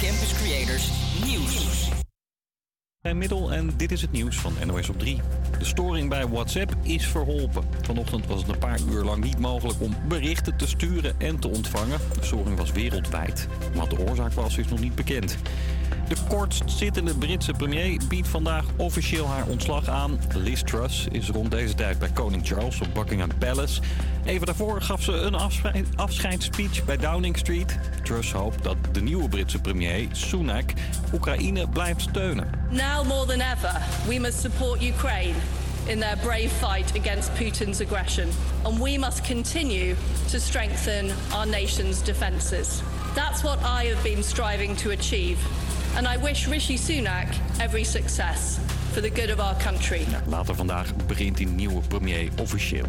Campus Creators Nieuws. Zijn middel en dit is het nieuws van NOS op 3. De storing bij WhatsApp is verholpen. Vanochtend was het een paar uur lang niet mogelijk om berichten te sturen en te ontvangen. De storing was wereldwijd. Wat de oorzaak was, is nog niet bekend. De kortzittende Britse premier biedt vandaag officieel haar ontslag aan. Liz Truss is rond deze tijd bij koning Charles op Buckingham Palace. Even daarvoor gaf ze een afscheid, afscheidsspeech bij Downing Street. Truss hoopt dat de nieuwe Britse premier, Sunak, Oekraïne blijft steunen. Now more than ever, we must support Ukraine in their brave fight against Putin's aggression. And we must continue to strengthen our nation's defences. That's what I have been striving to achieve. And I wish Rishi Sunak every success for the good of our country. Later vandaag begint die nieuwe premier officieel.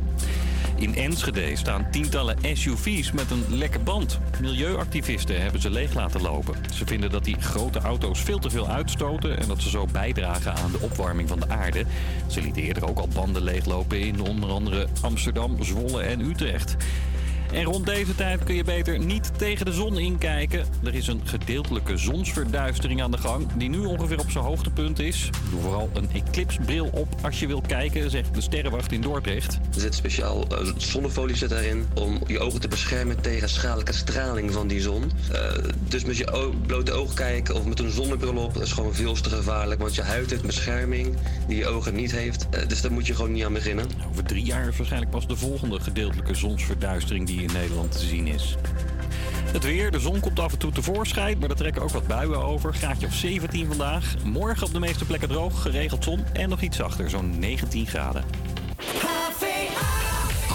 In Enschede staan tientallen SUV's met een lekke band. Milieuactivisten hebben ze leeg laten lopen. Ze vinden dat die grote auto's veel te veel uitstoten en dat ze zo bijdragen aan de opwarming van de aarde. Ze lieten eerder ook al banden leeglopen in onder andere Amsterdam, Zwolle en Utrecht. En rond deze tijd kun je beter niet tegen de zon inkijken. Er is een gedeeltelijke zonsverduistering aan de gang, die nu ongeveer op zijn hoogtepunt is. Doe vooral een eclipsbril op als je wilt kijken, zegt de sterrenwacht in Dordrecht. Er zit speciaal uh, zonnefolie zit daarin om je ogen te beschermen tegen schadelijke straling van die zon. Uh, dus met je blote oog kijken of met een zonnebril op, dat is gewoon veel te gevaarlijk. Want je huid heeft bescherming die je ogen niet heeft. Uh, dus daar moet je gewoon niet aan beginnen. Over drie jaar is waarschijnlijk pas de volgende gedeeltelijke zonsverduistering die in Nederland te zien is. Het weer, de zon komt af en toe tevoorschijn, maar er trekken ook wat buien over. Graadje of 17 vandaag. Morgen op de meeste plekken droog, geregeld zon en nog iets zachter, zo'n 19 graden.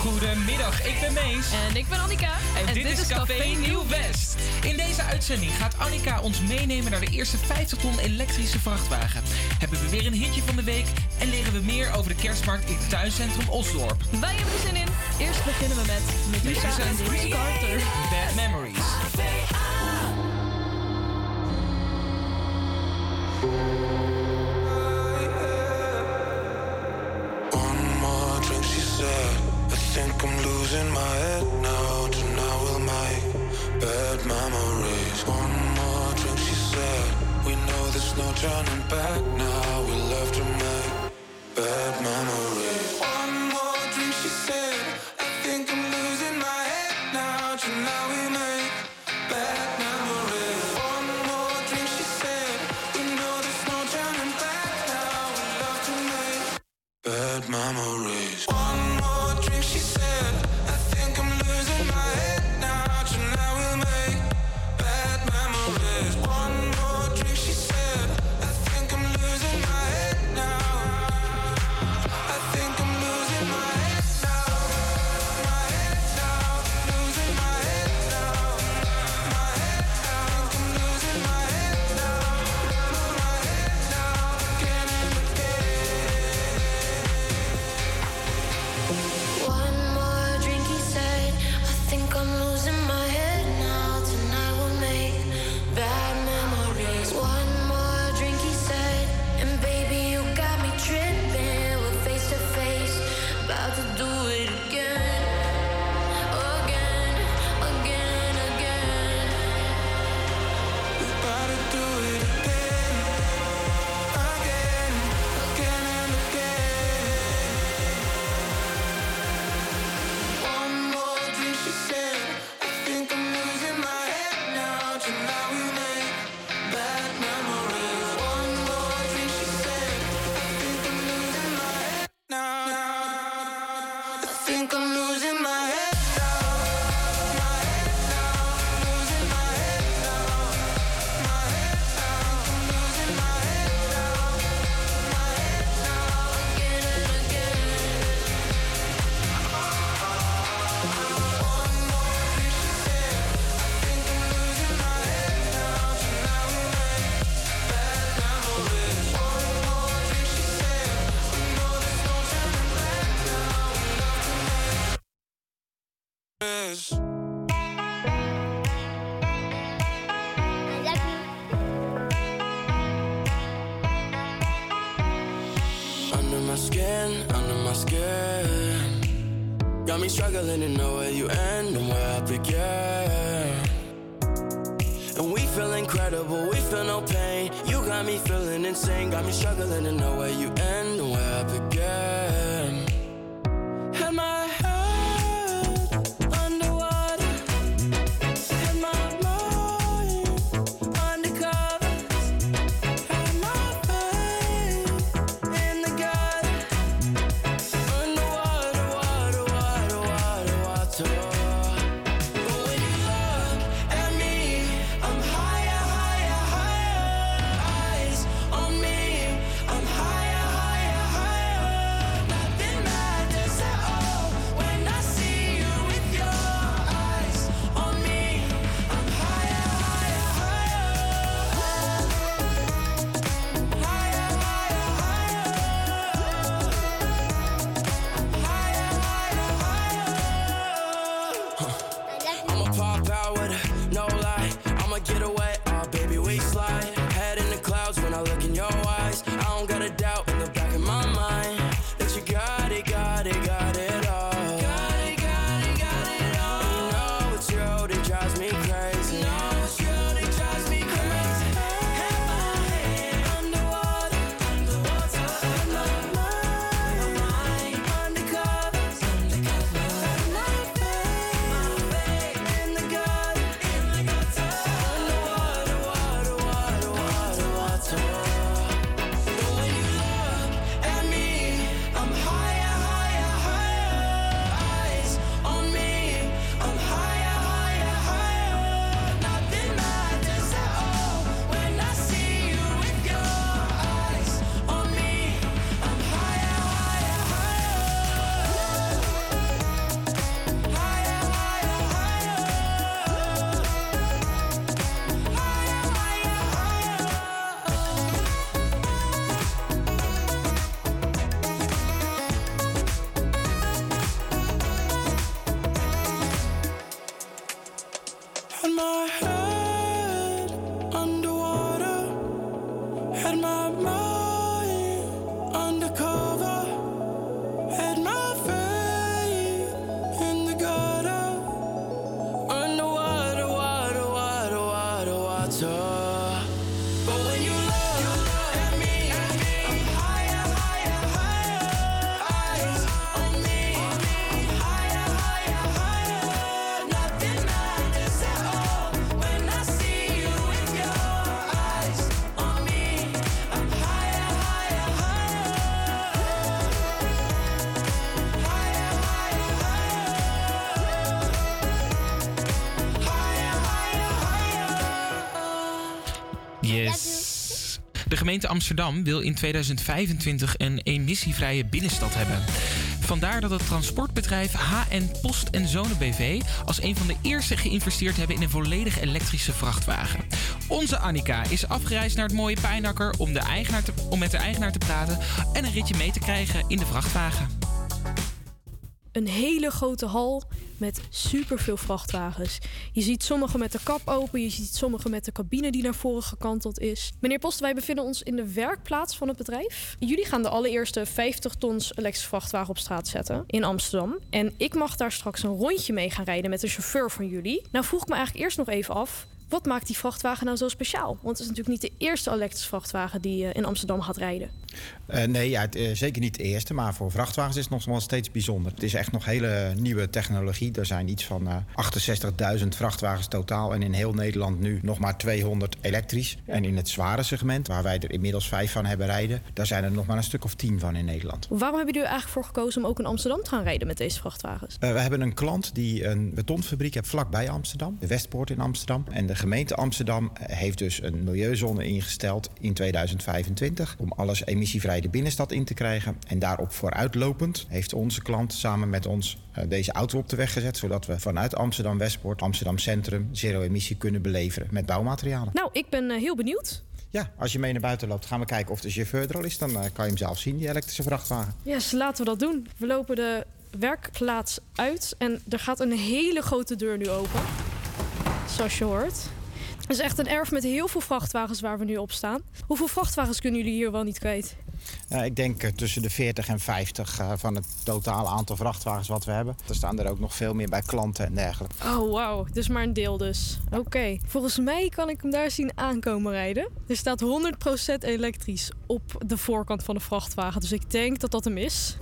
Goedemiddag, ik ben Mees. En ik ben Annika. En, dit, is Café Nieuw West. In deze uitzending gaat Annika ons meenemen naar de eerste 50 ton elektrische vrachtwagen. Hebben we weer een hitje van de week en leren we meer over de kerstmarkt in het tuincentrum Osdorp. Wij hebben er zin in. Eerst beginnen we met Medusa en Bruce Carter. Bad Memories. One more drink, she said. I think I'm losing my head now. Tonight we'll make bad memories. One more drink, she said. We know there's no turning back now. We love to make bad memories. Mama struggling to know where you end and where I begin. And we feel incredible, we feel no pain. You got me feeling insane, got me struggling to know gemeente Amsterdam wil in 2025 een emissievrije binnenstad hebben. Vandaar dat het transportbedrijf HN Post en Zone BV als een van de eerste geïnvesteerd hebben in een volledig elektrische vrachtwagen. Onze Annika is afgereisd naar het mooie Pijnakker om, de eigenaar om met de eigenaar te praten en een ritje mee te krijgen in de vrachtwagen. Een hele grote hal met superveel vrachtwagens. Je ziet sommige met de kap open, je ziet sommige met de cabine die naar voren gekanteld is. Meneer Post, wij bevinden ons in de werkplaats van het bedrijf. Jullie gaan de allereerste 50 tons elektrische vrachtwagen op straat zetten in Amsterdam. En ik mag daar straks een rondje mee gaan rijden met de chauffeur van jullie. Nou vroeg ik me eigenlijk eerst nog even af. Wat maakt die vrachtwagen nou zo speciaal? Want het is natuurlijk niet de eerste elektrische vrachtwagen die eh, in Amsterdam gaat rijden. Eh, nee, ja, het, eh, zeker niet de eerste, maar voor vrachtwagens is het nog wel steeds bijzonder. Het is echt nog hele nieuwe technologie. Er zijn iets van eh 68.000 vrachtwagens totaal en in heel Nederland nu nog maar 200 elektrisch. En in het zware segment, waar wij er inmiddels vijf van hebben rijden, daar zijn er nog maar een stuk of tien van in Nederland. Waarom hebben jullie er eigenlijk voor gekozen om ook in Amsterdam te gaan rijden met deze vrachtwagens? We hebben een klant die een betonfabriek heeft vlakbij Amsterdam, de Westpoort in Amsterdam. En de gemeente Amsterdam heeft dus een milieuzone ingesteld in 2025 om alles emissievrij de binnenstad in te krijgen. En daarop vooruitlopend heeft onze klant samen met ons eh, deze auto op de weg gezet, zodat we vanuit Amsterdam Westpoort, Amsterdam Centrum, zero emissie kunnen beleveren met bouwmaterialen. Nou, ik ben eh, heel benieuwd. Ja, als je mee naar buiten loopt, gaan we kijken of de chauffeur er al is. Dan eh, kan je hem zelf zien, die elektrische vrachtwagen. Yes, laten we dat doen. We lopen de werkplaats uit en er gaat een hele grote deur nu open. Zoals je hoort. Het is echt een erf met heel veel vrachtwagens waar we nu op staan. Hoeveel vrachtwagens kunnen jullie hier wel niet kwijt? Ik denk eh, tussen de 40 en 50 eh, van het totale aantal vrachtwagens wat we hebben. Er staan er ook nog veel meer bij klanten en dergelijke. Oh, wauw. Dus maar een deel dus. Oké. Volgens mij kan ik hem daar zien aankomen rijden. Er staat 100% elektrisch op de voorkant van de vrachtwagen. Dus ik denk dat dat hem is.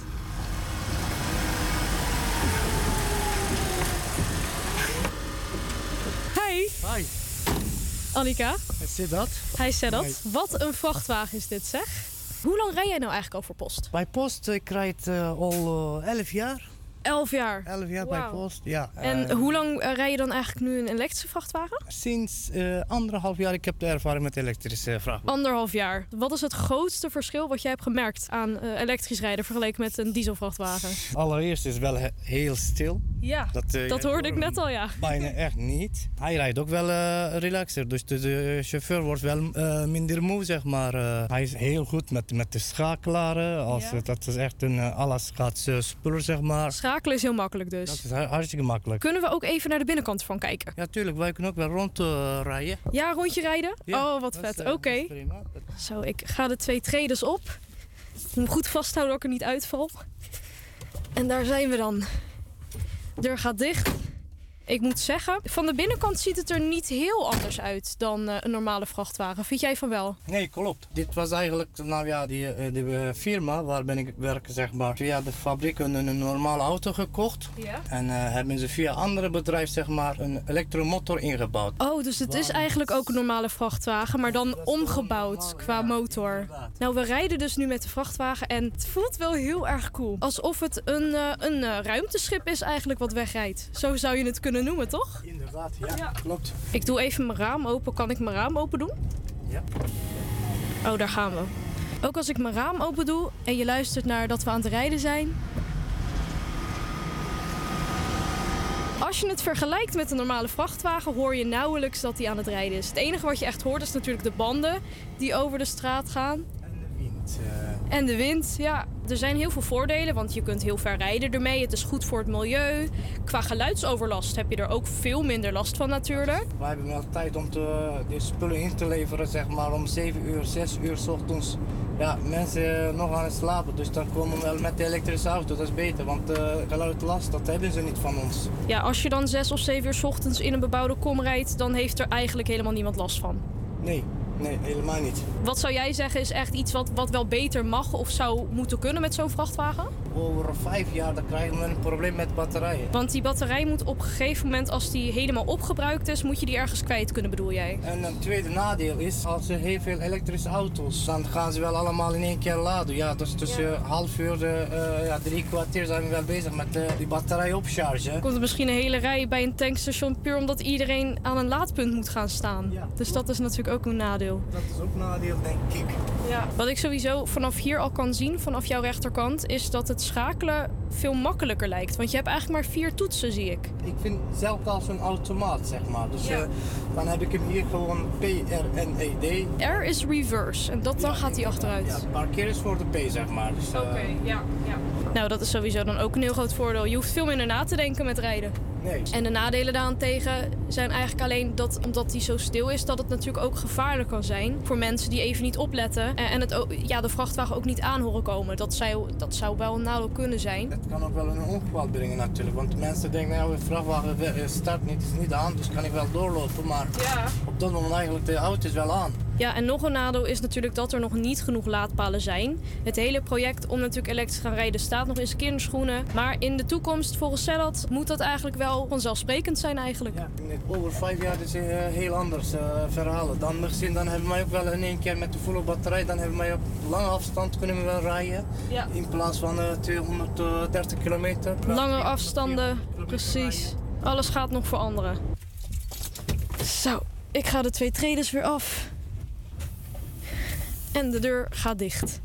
Hi. Hi. Annika. Zit dat? Hij zei dat. Wat een vrachtwagen is dit, zeg. Hoe lang rij jij nou eigenlijk al voor post? Bij Post, ik rijd eh, al eh, 11 jaar. Elf jaar. Elf jaar bij. Post, ja. En Eh, hoe lang eh, rij je dan eigenlijk nu een elektrische vrachtwagen? Sinds eh, anderhalf jaar ik heb de ervaring met elektrische vrachtwagen. Anderhalf jaar. Wat is het grootste verschil wat jij hebt gemerkt aan elektrisch rijden vergeleken met een dieselvrachtwagen? Allereerst is het wel he- heel stil. Ja, Dat, dat hoorde ik net al, ja. Bijna echt niet. Hij rijdt ook wel relaxer, dus de, de chauffeur wordt wel minder moe, zeg maar. Hij is heel goed met, met de schakelaar. Als, Ja. Dat is echt een, alles gaat spullen, zeg maar. Schakelen is heel makkelijk Dat dus. is hu- hartstikke makkelijk. Kunnen we ook even naar de binnenkant van kijken? Ja, tuurlijk. Wij kunnen ook wel rondrijden. rijden. Ja, rondje rijden? Ja, oh, wat dat is, vet. eh, Oké. dat is. Zo, ik ga de twee traders op. Ik moet hem goed vasthouden dat ik er niet uitval. En daar zijn we dan. De deur gaat dicht. Ik moet zeggen, van de binnenkant ziet het er niet heel anders uit dan eh, een normale vrachtwagen. Vind jij van wel? Nee, klopt. Dit was eigenlijk, nou ja, die, eh, die eh, firma waar ben ik werken, zeg maar, via de fabriek een, een normale auto gekocht. Ja. En eh, hebben ze via andere bedrijf, zeg maar, een elektromotor ingebouwd. Oh, dus het is eigenlijk ook een normale vrachtwagen, maar dan omgebouwd qua motor. Nou, we rijden dus nu met de vrachtwagen en het voelt wel heel erg cool. Alsof het een, een ruimteschip is eigenlijk wat wegrijdt. Zo zou je het kunnen noemen, toch? Inderdaad, ja, klopt. Ik doe even mijn raam open. Kan ik mijn raam open doen? Ja. Oh, daar gaan we. Ook als ik mijn raam open doe en je luistert naar dat we aan het rijden zijn. Als je het vergelijkt met een normale vrachtwagen, hoor je nauwelijks dat hij aan het rijden is. Het enige wat je echt hoort is natuurlijk de banden die over de straat gaan. Wind, eh, En de wind, ja. Er zijn heel veel voordelen, want je kunt heel ver rijden ermee. Het is goed voor het milieu. Qua geluidsoverlast heb je er ook veel minder last van natuurlijk. wij hebben wel tijd om te, de spullen in te leveren, zeg maar, om 7 uur, 6 uur 's ochtends. Ja, mensen eh, nog aan het slapen, dus dan komen we wel met de elektrische auto, dat is beter, want uh, geluidlast, dat hebben ze niet van ons. Ja, als je dan zes of zeven uur 's ochtends in een bebouwde kom rijdt, dan heeft er eigenlijk helemaal niemand last van. Nee, nee, helemaal niet. Wat zou jij zeggen is echt iets wat, wat wel beter mag of zou moeten kunnen met zo'n vrachtwagen? Over vijf jaar dan krijgen we een probleem met batterijen. Want die batterij moet op een gegeven moment, als die helemaal opgebruikt is, moet je die ergens kwijt kunnen, bedoel jij? En een tweede nadeel is, als er heel veel elektrische auto's, dan gaan ze wel allemaal in één keer laden. Ja, dus tussen half uur, uh, ja, drie kwartier zijn we wel bezig met uh, die batterij opchargen. Komt er misschien een hele rij bij een tankstation puur omdat iedereen aan een laadpunt moet gaan staan. Ja. Dus dat is natuurlijk ook een nadeel. Dat is ook een nadeel, denk ik. Ja. Wat ik sowieso vanaf hier al kan zien, vanaf jouw rechterkant, is dat het schakelen veel makkelijker lijkt. Want je hebt eigenlijk maar vier toetsen, zie ik. Ik vind zelf als een automaat, zeg maar. Dus Ja. uh, dan heb ik hem hier gewoon P, R en E, D. R is reverse en dat, dan Ja, gaat hij achteruit. Ja, parkeer is voor de P, zeg maar. Dus, uh, ja, ja. Nou, dat is sowieso dan ook een heel groot voordeel. Je hoeft veel minder na te denken met rijden. Nee. En de nadelen daarentegen zijn eigenlijk alleen dat omdat hij zo stil is, dat het natuurlijk ook gevaarlijk kan zijn voor mensen die even niet opletten en het, ook- ja, de vrachtwagen ook niet aan horen komen. Dat zou, dat zou wel een nadeel kunnen zijn. Het kan ook wel een ongeval brengen natuurlijk. Want de mensen denken, nou, de vrachtwagen we- start niet, is niet aan, dus kan ik wel doorlopen. Maar Ja. op dat moment eigenlijk, de auto is wel aan. Ja, en nog een nadeel is natuurlijk dat er nog niet genoeg laadpalen zijn. Het hele project om natuurlijk elektrisch te gaan rijden staat nog in zijn kinderschoenen. Maar in de toekomst, volgens Cellat, moet dat eigenlijk wel vanzelfsprekend zijn eigenlijk. Ja, over vijf jaar is het uh, heel anders uh, verhalen. Dan, misschien, dan hebben wij ook wel in één keer met de volle batterij, dan hebben wij op lange afstand kunnen we wel rijden. Ja. In plaats van uh, 230 kilometer. Lange afstanden, precies. Alles gaat nog veranderen. Zo, ik ga de twee traders weer af. En de deur gaat dicht.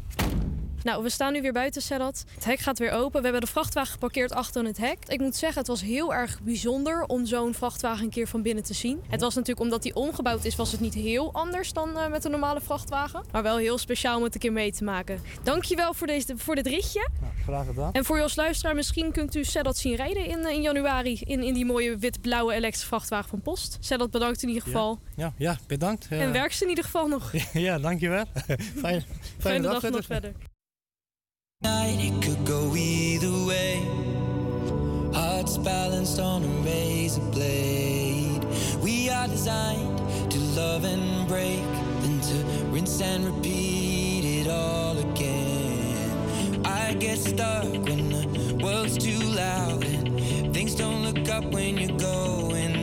Nou, we staan nu weer buiten Sedat. Het hek gaat weer open. We hebben de vrachtwagen geparkeerd achter het hek. Ik moet zeggen, het was heel erg bijzonder om zo'n vrachtwagen een keer van binnen te zien. Het was natuurlijk omdat die omgebouwd is, was het niet heel anders dan eh, met een normale vrachtwagen. Maar wel heel speciaal om het een keer mee te maken. Dankjewel voor, deze, voor dit ritje. Nou, graag gedaan. En voor je als luisteraar, misschien kunt u Sedat zien rijden in, eh, in januari. In, in die mooie wit-blauwe elektrische vrachtwagen van Post. Sedat bedankt in ieder geval. Ja, ja bedankt. En werk ze in ieder geval nog. Ja, dankjewel. Fijn, fijne, Fijne dag, dag verder. nog verder. Night, it could go either way. Hearts balanced on a razor blade. We are designed to love and break, then to rinse and repeat it all again. I get stuck when the world's too loud and things don't look up when you're going.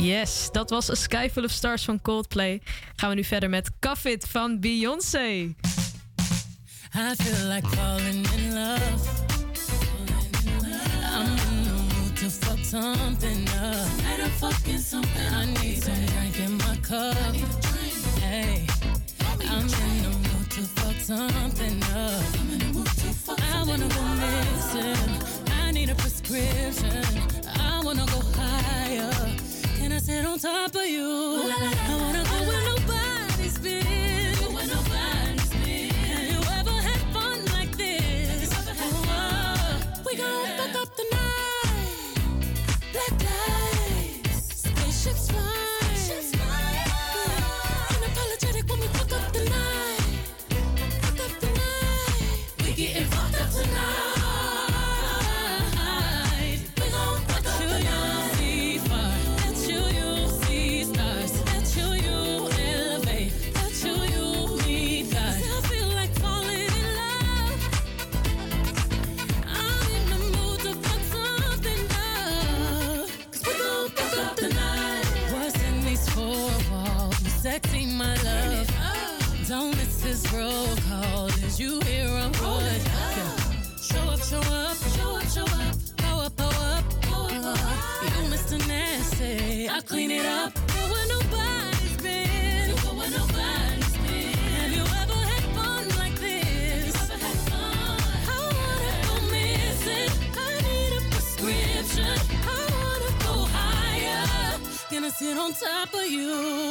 Yes, dat was A Sky Full of Stars van Coldplay. Gaan we nu verder met Kafit van Beyoncé. I feel like falling in love. I'm in fuck something up. Fucking something. I need some drink in my cup. top of you. sit on top of you.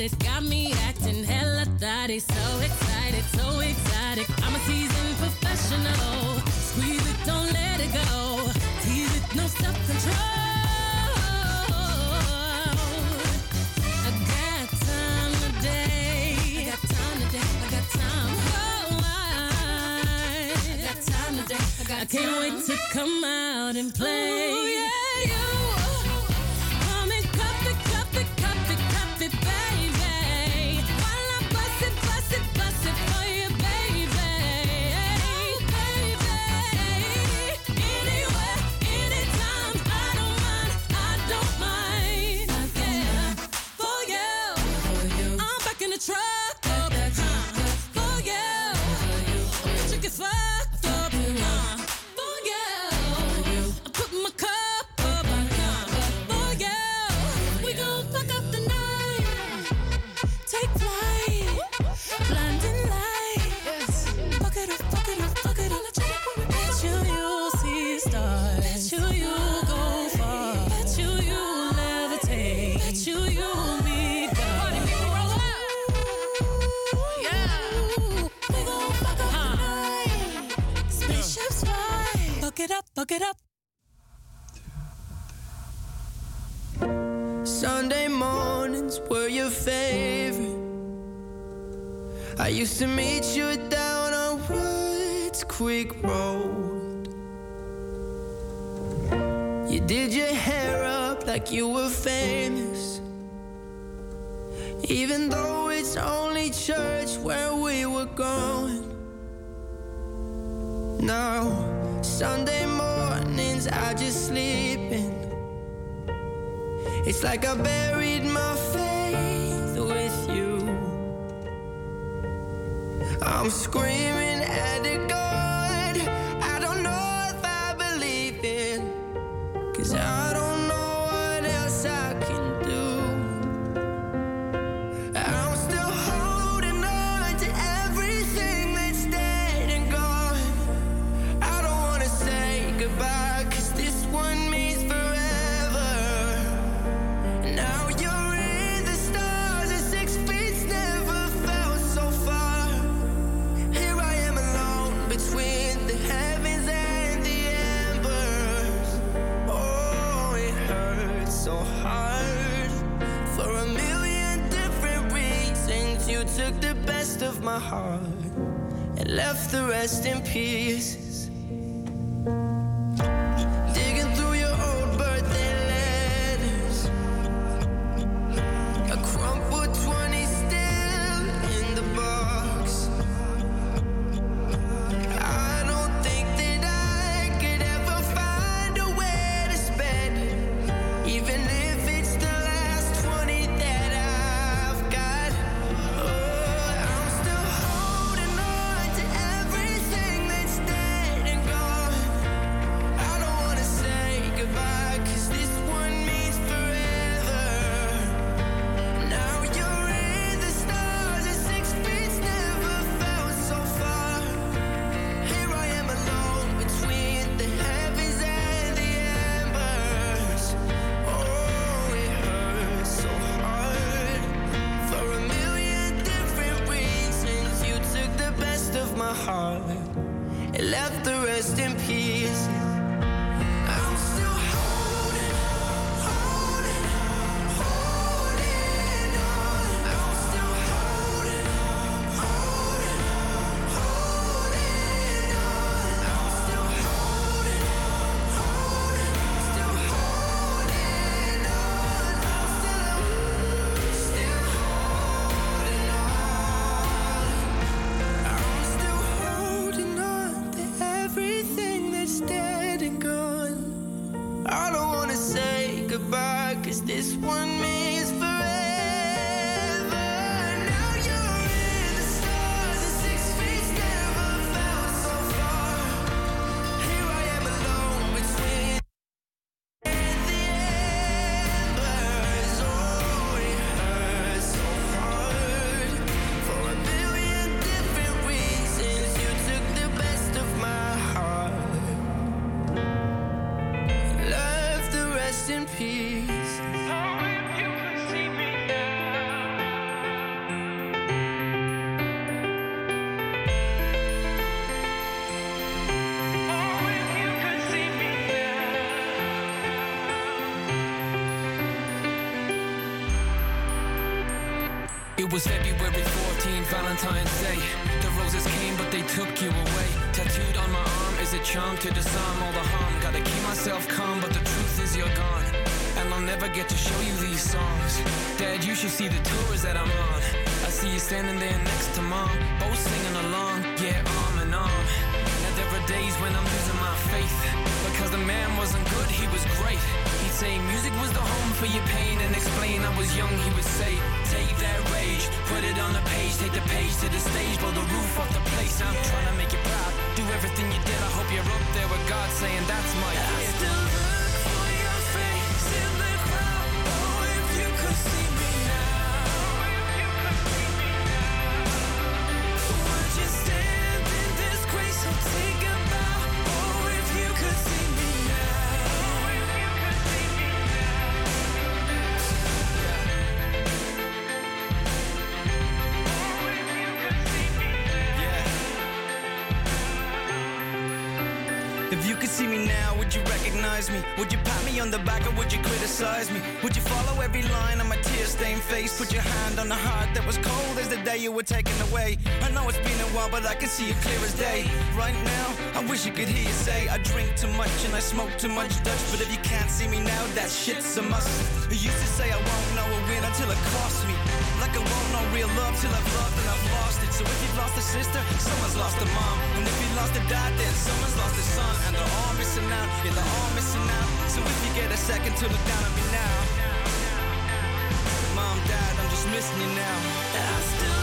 exotic. Got me acting hella thotty. So excited, so excited. I'm a seasoned professional. Squeeze it, don't let it go. Tease it, no self control. I can't wait to come out and play. Quick Creek Road. You did your hair up like you were famous. Even though it's only church where we were going. Now, Sunday mornings, I just sleep in. It's like I buried my faith with you. I'm screaming at heart and left the rest in pieces. It was February 14, Valentine's Day. The roses came, but they took you away. Tattooed on my arm is a charm to disarm all the harm. Gotta keep myself calm, but the truth is you're gone. And I'll never get to show you these songs. Dad, you should see the tours that I'm on. I see you standing there next to mom, both singing along, yeah, arm in arm. Days when I'm losing my faith. Because the man wasn't good, he was great. He'd say music was the home for your pain and explain I was young, he would say, take that rage, put it on the page, take the page to the stage, blow the roof off the place. I'm trying to make you proud, do everything you did. I hope you're up there with God saying that's my kid. Me? Would you pat me on the back or would you criticize me? Would you follow every line on my tear-stained face? Put your hand on the heart that was cold as the day you were taken away. I know it's been a while, but I can see it clear as day. Right now, I wish you could hear you say I drink too much and I smoke too much Dutch. But if you can't see me now, that shit's a must. You used to say I won't know a win until it costs me. Like I won't know real love till I've loved and I've lost it. So if you've lost a sister, someone's lost a mom. And if you lost a dad, then someone's lost a son. And they're all missing out, yeah, they're all missing out. So if you get a second to look down at me now. Mom, dad, I'm just missing you now. I still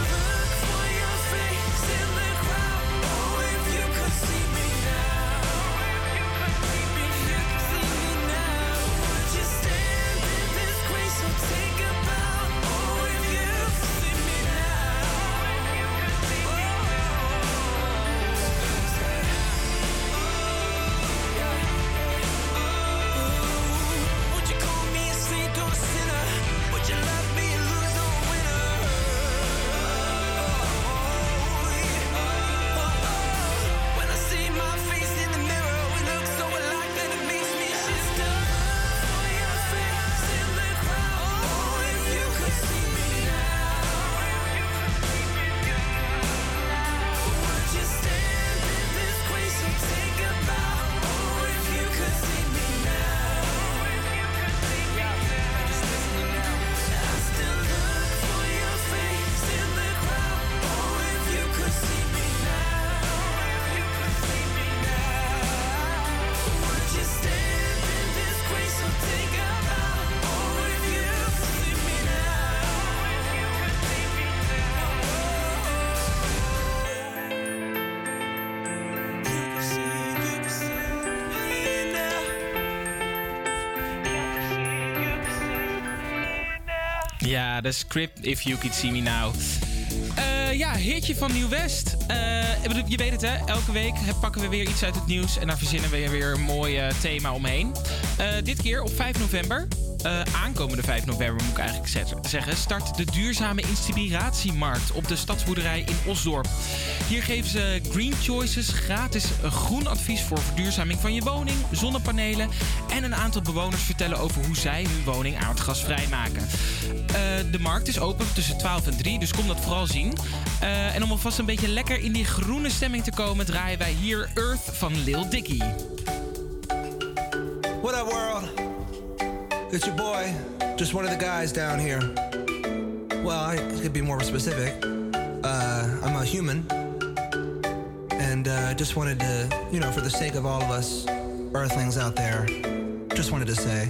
De script If You Could See Me Now. Eh, ja, hitje van Nieuw-West. Eh, je weet het hè, elke week pakken we weer iets uit het nieuws... en daar verzinnen we weer een mooi thema omheen. Eh, dit keer op 5 november, eh, aankomende 5 november moet ik eigenlijk zeggen... start de duurzame inspiratiemarkt op de stadsboerderij in Osdorp. Hier geven ze Green Choices gratis groen advies voor verduurzaming van je woning, zonnepanelen... en een aantal bewoners vertellen over hoe zij hun woning aardgasvrij maken. Eh, de markt is open tussen 12 en 3, dus kom dat vooral zien. Eh, en om alvast een beetje lekker in die groene stemming te komen... draaien wij hier Earth van Lil Dicky. What up, world? It's your boy, just one of the guys down here. Well, I could be more specific. Uh, I'm a human. And uh, just wanted to, you know, for the sake of all of us earthlings out there, just wanted to say.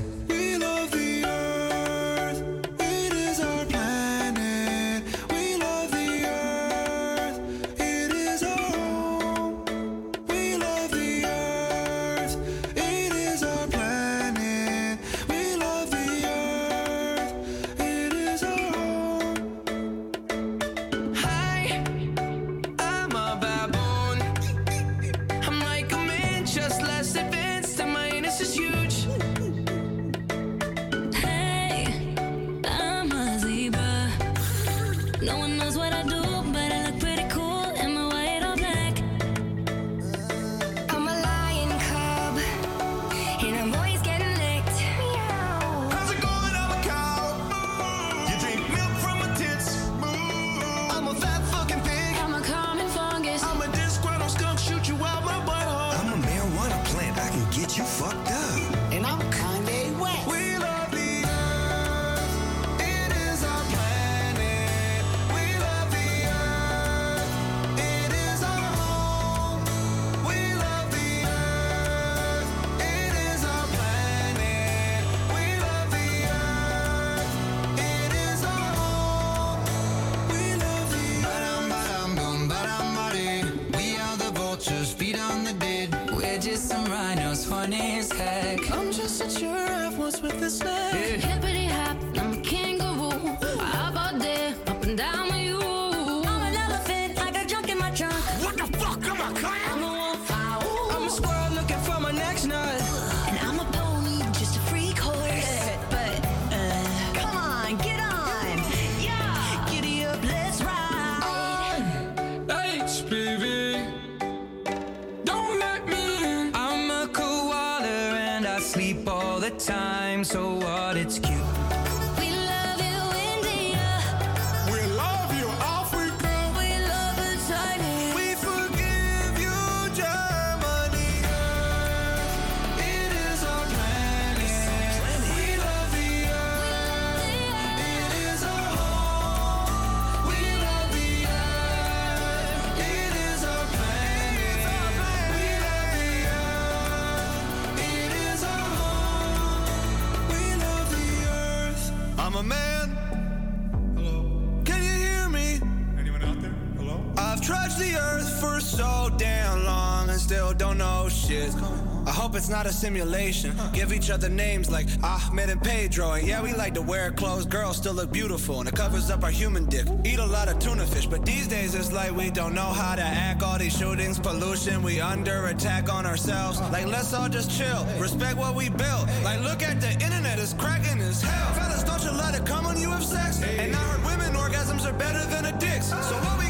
Simulation. Give each other names like Ahmed and Pedro. And yeah, we like to wear clothes. Girls still look beautiful and it covers up our human dick. Eat a lot of tuna fish, but these days it's like we don't know how to act. All these shootings, pollution, we under attack on ourselves. Like, let's all just chill. Respect what we built. Like, look at the internet, it's cracking as hell. Fellas, don't you let it come when you have sex? And I heard women orgasms are better than a dick's. So what we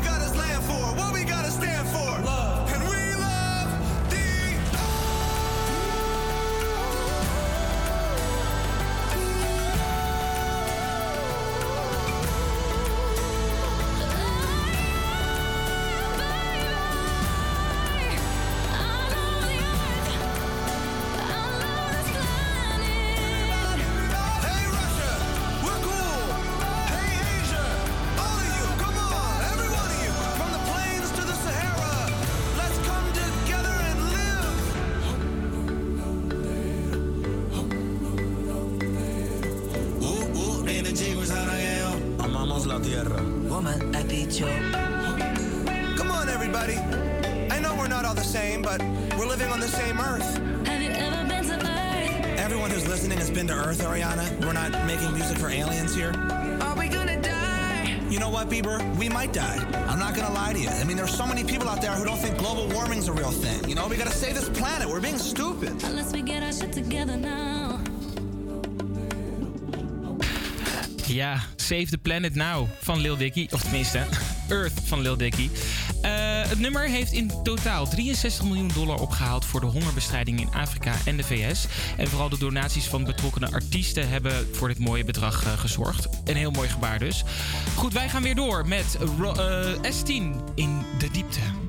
Ja, Save the Planet Now van Lil Dicky. Of tenminste, Earth van Lil Dicky. Eh, het nummer heeft in totaal 63 miljoen dollar opgehaald voor de hongerbestrijding in Afrika en de VS. En vooral de donaties van betrokkenen artiesten hebben voor dit mooie bedrag eh, gezorgd. Een heel mooi gebaar dus. Goed, wij gaan weer door met eh, S10 in de diepte.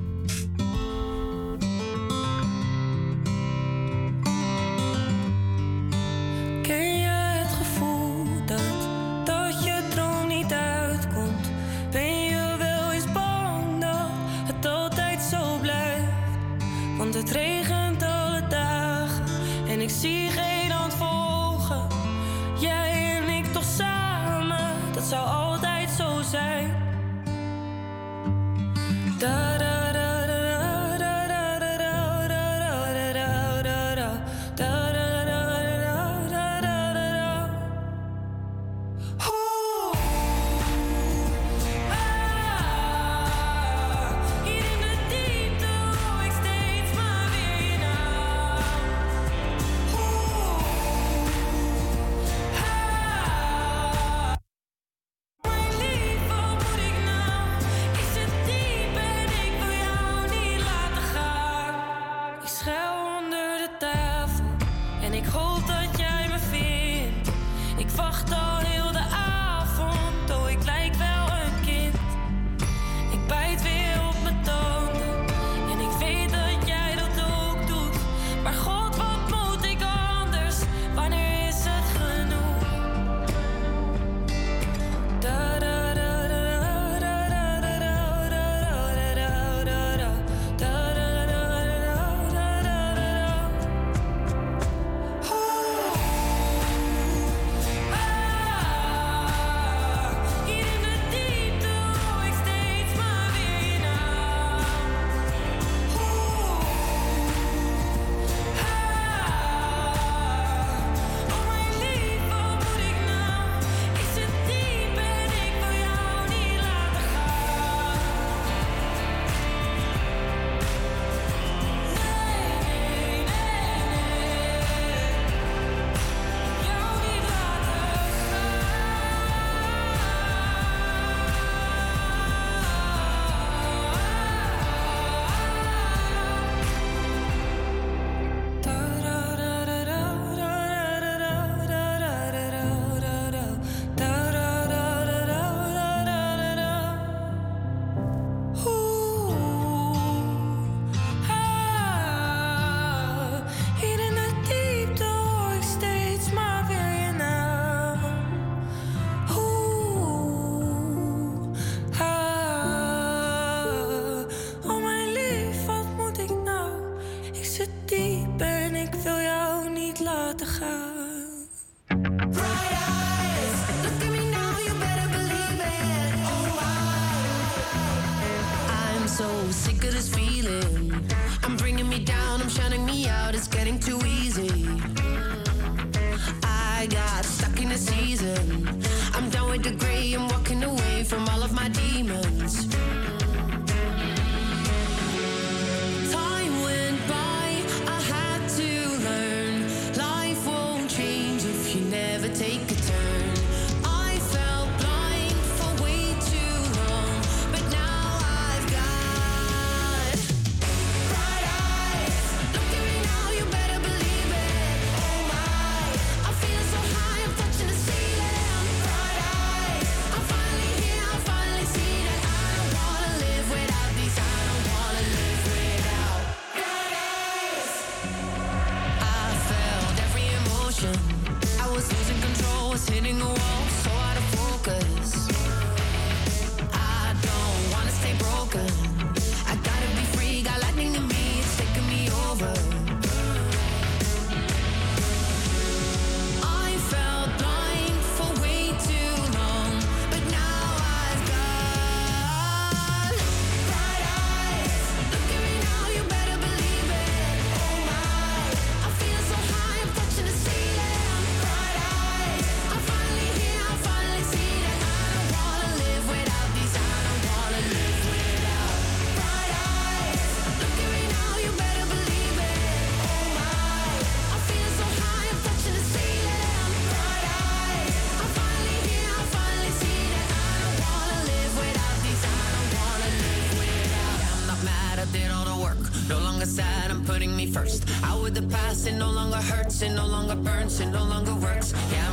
past, it no longer hurts, it no longer burns, it no longer works. Yeah,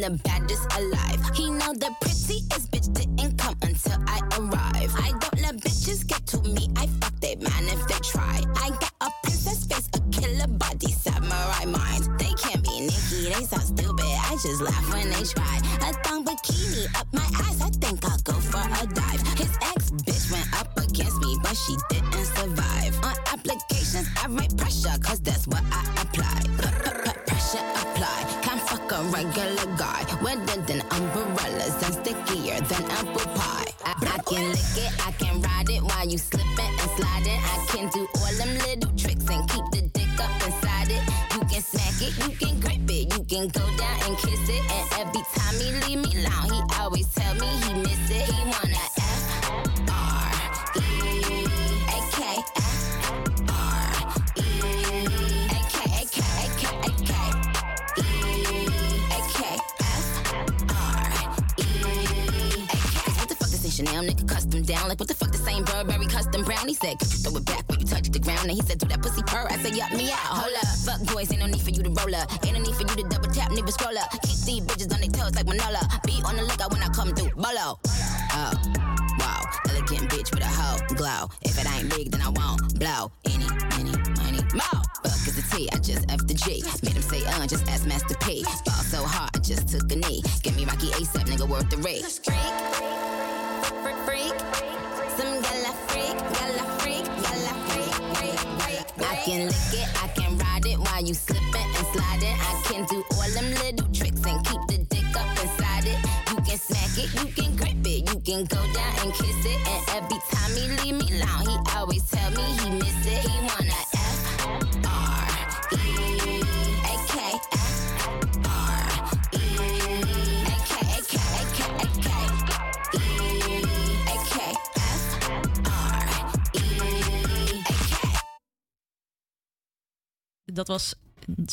The baddest alive.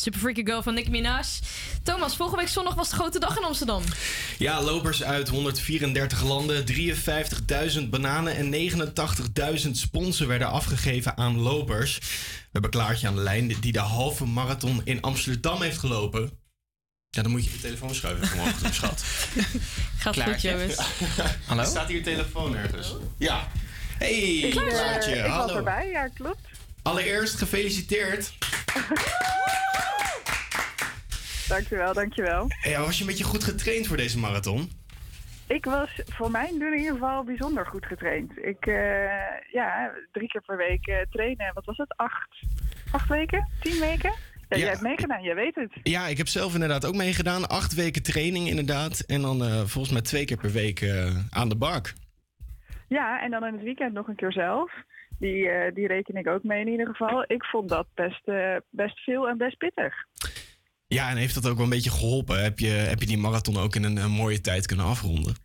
Super Freaky Girl van Nicki Minaj. Thomas, volgende week zondag was de grote dag in Amsterdam. Ja, lopers uit 134 landen, 53.000 bananen en 89.000 sponsen werden afgegeven aan lopers. We hebben Klaartje aan de lijn die de halve marathon in Amsterdam heeft gelopen. Ja, dan moet je je telefoon schuiven vanmorgen, schat. Gaat goed, jongens. Hallo? Staat hier telefoon ergens? Ja. Hey, Klaartje. Ik, Hallo. voorbij, ja, klopt. Allereerst gefeliciteerd. Dankjewel, dankjewel. Hey, was je een beetje goed getraind voor deze marathon? Ik was voor mijn doel in ieder geval bijzonder goed getraind. Ik, uh, ja, drie keer per week uh, trainen. Wat was het, Acht, acht weken? Tien weken? Ja, Jij hebt meegedaan, jij weet het. Ja, ik heb zelf inderdaad ook meegedaan. Acht weken training inderdaad. En dan eh, volgens mij twee keer per week aan de bak. Ja, en dan in het weekend nog een keer zelf. Die, die reken ik ook mee in ieder geval. Ik vond dat best, best veel en best pittig. Ja, en heeft dat ook wel een beetje geholpen? Heb je, heb je die marathon ook in een, mooie tijd kunnen afronden?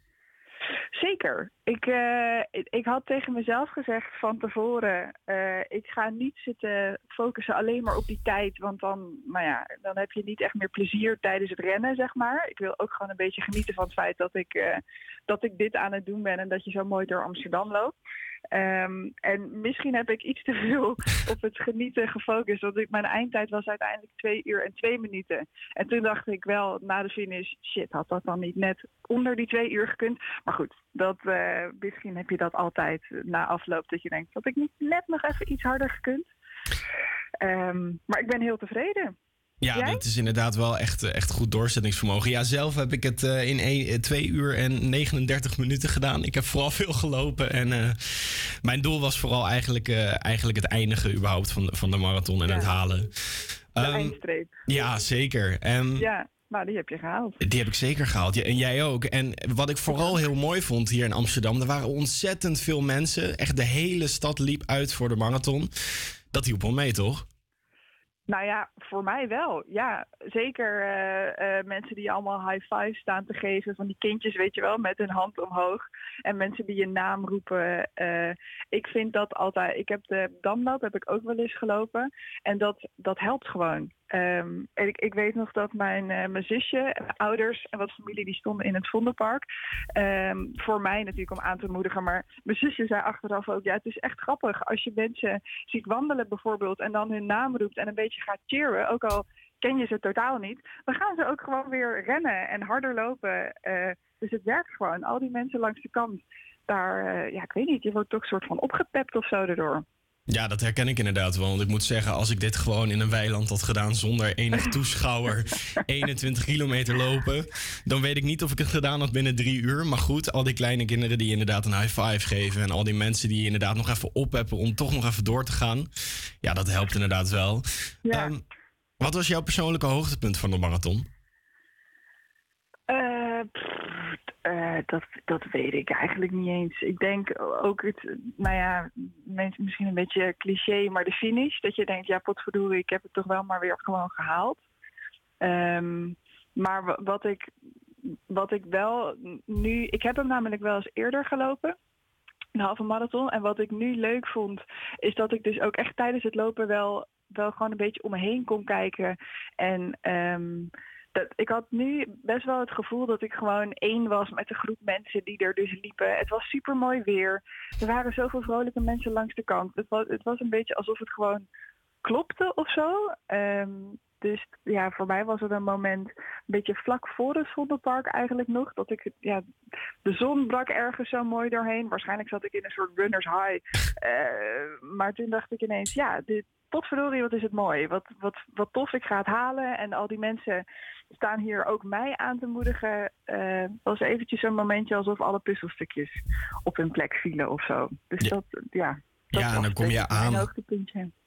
Zeker. Ik, eh, ik had tegen mezelf gezegd van tevoren, eh, ik ga niet zitten focussen alleen maar op die tijd, want dan, nou ja, dan heb je niet echt meer plezier tijdens het rennen, zeg maar. Ik wil ook gewoon een beetje genieten van het feit dat ik, eh, dat ik dit aan het doen ben en dat je zo mooi door Amsterdam loopt. Ehm, en misschien heb ik iets te veel op het genieten gefocust. Want ik, mijn eindtijd was uiteindelijk twee uur en twee minuten. En toen dacht ik wel na de finish, shit, had dat dan niet net onder die twee uur gekund? Maar goed, dat, eh, misschien heb je dat altijd na afloop dat je denkt, dat ik niet net nog even iets harder gekund. Ehm, maar ik ben heel tevreden. Ja, Jij? dat is inderdaad wel echt, eh, echt goed doorzettingsvermogen. Ja, zelf heb ik het eh, in 1, 2 uur en 39 minuten gedaan. Ik heb vooral veel gelopen. En eh, mijn doel was vooral eigenlijk, eh, eigenlijk het eindigen überhaupt van de, van de marathon en het halen. De Ehm, eindstreep. ja, zeker. Ehm, Ja, nou die heb je gehaald. Die heb ik zeker gehaald. Ja, en jij ook. En wat ik vooral heel mooi vond hier in Amsterdam, er waren ontzettend veel mensen. Echt de hele stad liep uit voor de marathon. Dat hielp wel mee, toch? Nou ja, voor mij wel. Ja, zeker eh, eh, mensen die allemaal high five staan te geven van die kindjes, weet je wel, met hun hand omhoog. En mensen die je naam roepen. eh, ik vind dat altijd. Ik heb de Damloop heb ik ook wel eens gelopen. En dat, dat helpt gewoon. Ehm, ik, ik weet nog dat mijn, eh, mijn zusje, mijn ouders en wat familie die stonden in het Vondelpark. Ehm, voor mij natuurlijk om aan te moedigen. Maar mijn zusje zei achteraf ook, ja het is echt grappig als je mensen ziet wandelen bijvoorbeeld en dan hun naam roept en een beetje gaat cheeren. Ook al ken je ze totaal niet. Dan gaan ze ook gewoon weer rennen en harder lopen. Eh, dus het werkt gewoon. Al die mensen langs de kant. Daar, eh, ja ik weet niet, je wordt toch een soort van opgepept of zo erdoor. Ja, dat herken ik inderdaad wel. Want ik moet zeggen, als ik dit gewoon in een weiland had gedaan zonder enig toeschouwer, 21 kilometer lopen, dan weet ik niet of ik het gedaan had binnen drie uur. Maar goed, al die kleine kinderen die inderdaad een high five geven en al die mensen die inderdaad nog even opheppen om toch nog even door te gaan. Ja, dat helpt inderdaad wel. Ehm, wat was jouw persoonlijke hoogtepunt van de marathon? Eh, eh, dat, dat weet ik eigenlijk niet eens. Ik denk ook het, nou ja, mensen misschien een beetje cliché, maar de finish. Dat je denkt, ja, potverdorie, ik heb het toch wel maar weer gewoon gehaald. Ehm, maar wa- wat ik, wat ik wel nu, ik heb hem namelijk wel eens eerder gelopen. Een halve marathon. En wat ik nu leuk vond, is dat ik dus ook echt tijdens het lopen wel, wel gewoon een beetje om me heen kon kijken. En ehm, dat, ik had nu best wel het gevoel dat ik gewoon één was met de groep mensen die er dus liepen. Het was super mooi weer. Er waren zoveel vrolijke mensen langs de kant. Het was, het was een beetje alsof het gewoon klopte of zo. Ehm, dus ja, voor mij was het een moment een beetje vlak voor het Vondelpark eigenlijk nog. Dat ik, ja, de zon brak ergens zo mooi doorheen. Waarschijnlijk zat ik in een soort runner's high. Eh, maar toen dacht ik ineens, ja, dit, potverdorie, wat is het mooi. Wat, wat, wat tof, ik ga het halen. En al die mensen staan hier ook mij aan te moedigen. Eh was eventjes zo'n momentje alsof alle puzzelstukjes op hun plek vielen of zo. Dus dat, ja. dat Ja, en dan kom je aan.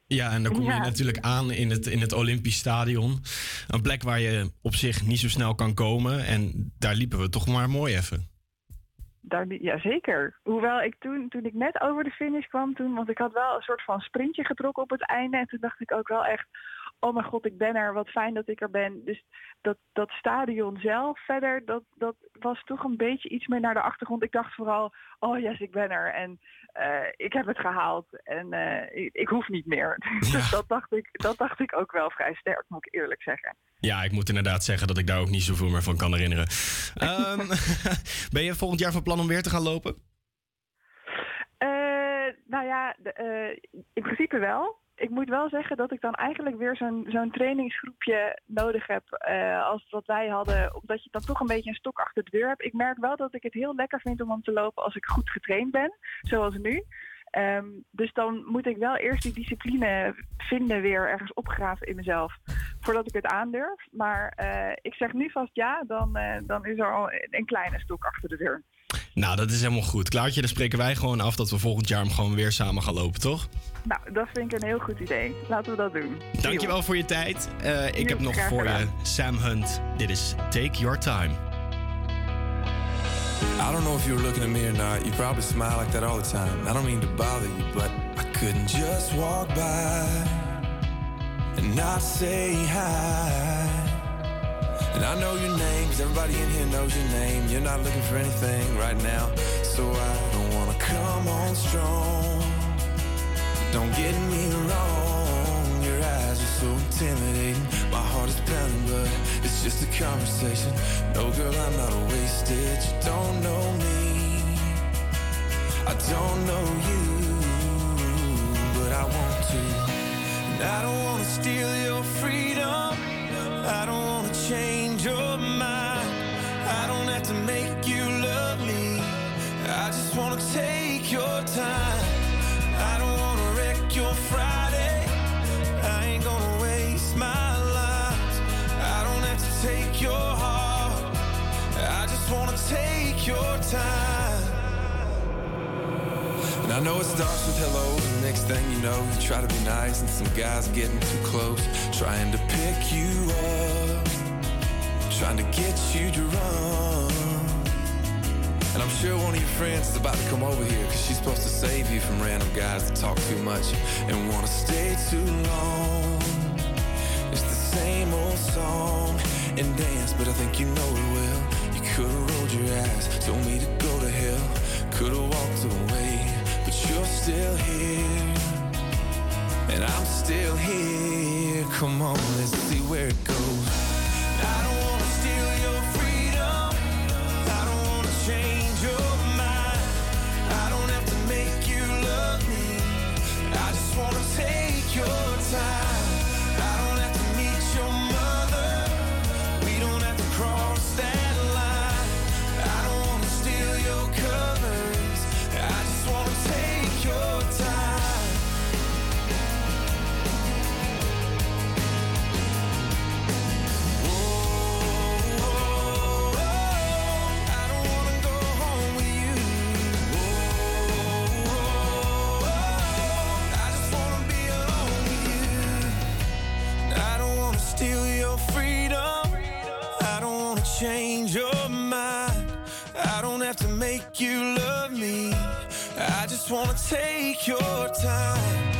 Ja, en dan kom je Ja. natuurlijk aan in het, in het Olympisch Stadion. Een plek waar je op zich niet zo snel kan komen. En daar liepen we toch maar mooi even. Daar, ja, zeker. Hoewel ik toen, toen ik net over de finish kwam, toen, want ik had wel een soort van sprintje getrokken op het einde. En toen dacht ik ook wel echt, oh mijn god, ik ben er. Wat fijn dat ik er ben. Dus dat, dat stadion zelf verder, dat, dat was toch een beetje iets meer naar de achtergrond. Ik dacht vooral, oh yes, ik ben er. En eh, ik heb het gehaald. En eh, ik, ik hoef niet meer. Dus dat dacht, ik, dat dacht ik ook wel vrij sterk, moet ik eerlijk zeggen. Ja, ik moet inderdaad zeggen dat ik daar ook niet zoveel meer van kan herinneren. Ehm, ben je volgend jaar van plan om weer te gaan lopen? Eh, nou ja, de, in principe wel. Ik moet wel zeggen dat ik dan eigenlijk weer zo'n trainingsgroepje nodig heb eh, als wat wij hadden. Omdat je dan toch een beetje een stok achter de deur hebt. Ik merk wel dat ik het heel lekker vind om om te lopen als ik goed getraind ben, zoals nu. Ehm, dus dan moet ik wel eerst die discipline vinden weer ergens opgraven in mezelf. Voordat ik het aandurf. Maar eh, ik zeg nu vast ja, dan, eh, dan is er al een kleine stok achter de deur. Nou, dat is helemaal goed. Klaartje, dan spreken wij gewoon af dat we volgend jaar hem gewoon weer samen gaan lopen, toch? Nou, dat vind ik een heel goed idee. Laten we dat doen. Dankjewel voor je tijd. Eh, ik heb nog voor je. Sam Hunt. Dit is Take Your Time. I don't know if you were looking at me or not. You probably smile like that all the time. I don't mean to bother you, but I couldn't just walk by and not say hi. And I know your name, 'cause everybody in here knows your name. You're not looking for anything right now. so I don't wanna come on strong. Don't get me wrong, your eyes are so intimidating. My heart is pounding, but it's just a conversation. No, girl, I'm not a wasted. You don't know me, I don't know you, but I want to. And I don't wanna steal your freedom. I don't wanna change your mind. I don't have to make you love me. I just wanna take your time. I don't wanna wreck your Friday. I ain't gonna waste my life. I don't have to take your heart. I just wanna take your time. And I know it starts with hello, next thing you know, you try to be nice, and some guys getting too close, trying to pick you up, trying to get you run. And I'm sure one of your friends is about to come over here, cause she's supposed to save you from random guys that talk too much and wanna stay too long. It's the same old song and dance, but I think you know it well. You could've rolled your eyes, told me to go to hell, could've walked away, but you're still here. And I'm still here. Come on, let's see where it goes. You love me. I just wanna take your time.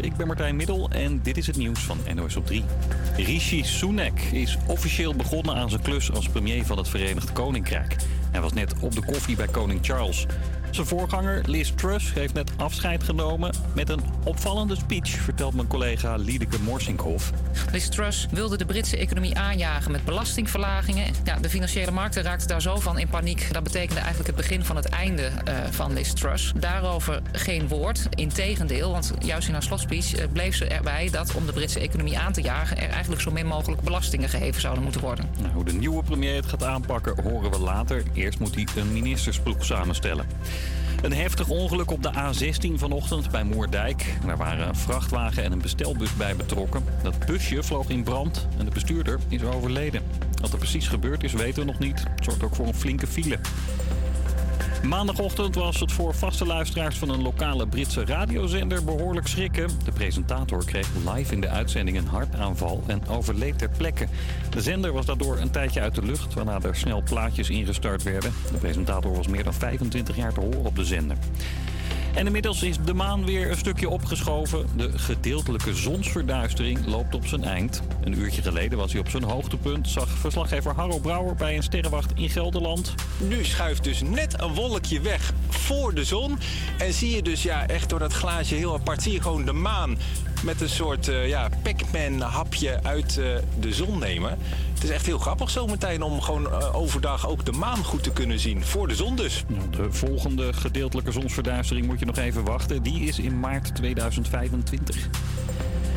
Ik ben Martijn Middel en dit is het nieuws van NOS op 3. Rishi Sunak is officieel begonnen aan zijn klus als premier van het Verenigd Koninkrijk. Hij was net op de koffie bij koning Charles. Zijn voorganger Liz Truss heeft net afscheid genomen met een opvallende speech, vertelt mijn collega Liedeke Morsinkhoff. Liz Truss wilde de Britse economie aanjagen met belastingverlagingen. Ja, de financiële markten raakten daar zo van in paniek. Dat betekende eigenlijk het begin van het einde eh, van Liz Truss. Daarover geen woord. Integendeel, want juist in haar slotspeech eh, bleef ze erbij dat om de Britse economie aan te jagen er eigenlijk zo min mogelijk belastingen geheven zouden moeten worden. Nou, hoe de nieuwe premier het gaat aanpakken horen we later. Eerst moet hij een ministersploeg samenstellen. Een heftig ongeluk op de A16 vanochtend bij Moerdijk. Daar waren een vrachtwagen en een bestelbus bij betrokken. Dat busje vloog in brand en de bestuurder is overleden. Wat er precies gebeurd is weten we nog niet. Het zorgt ook voor een flinke file. Maandagochtend was het voor vaste luisteraars van een lokale Britse radiozender behoorlijk schrikken. De presentator kreeg live in de uitzending een hartaanval en overleed ter plekke. De zender was daardoor een tijdje uit de lucht, waarna er snel plaatjes ingestart werden. De presentator was meer dan 25 jaar te horen op de zender. En inmiddels is de maan weer een stukje opgeschoven. De gedeeltelijke zonsverduistering loopt op zijn eind. Een uurtje geleden was hij op zijn hoogtepunt, zag verslaggever Harro Brouwer bij een sterrenwacht in Gelderland. Nu schuift dus net een wolkje weg voor de zon. En zie je dus ja, echt door dat glaasje heel apart, zie je gewoon de maan met een soort eh, ja, Pac-Man hapje uit eh, de zon nemen. Is echt heel grappig zometeen om gewoon eh, overdag ook de maan goed te kunnen zien. Voor de zon dus. De volgende gedeeltelijke zonsverduistering moet je nog even wachten. Die is in maart 2025.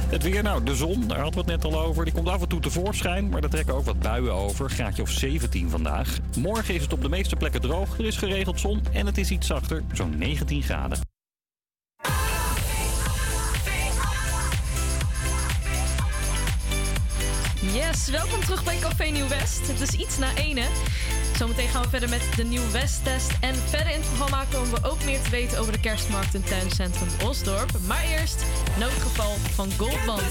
Het weer, nou, de zon, daar hadden we het net al over. Die komt af en toe tevoorschijn, maar er trekken ook wat buien over. Graadje of 17 vandaag. Morgen is het op de meeste plekken droog. Er is geregeld zon en het is iets zachter, zo'n 19 graden. Welkom terug bij Café Nieuw West. Het is iets na ene. Zometeen gaan we verder met de Nieuw West-test. En verder in het programma komen we ook meer te weten over de kerstmarkt in tuincentrum Osdorp. Maar eerst noodgeval van Goldband.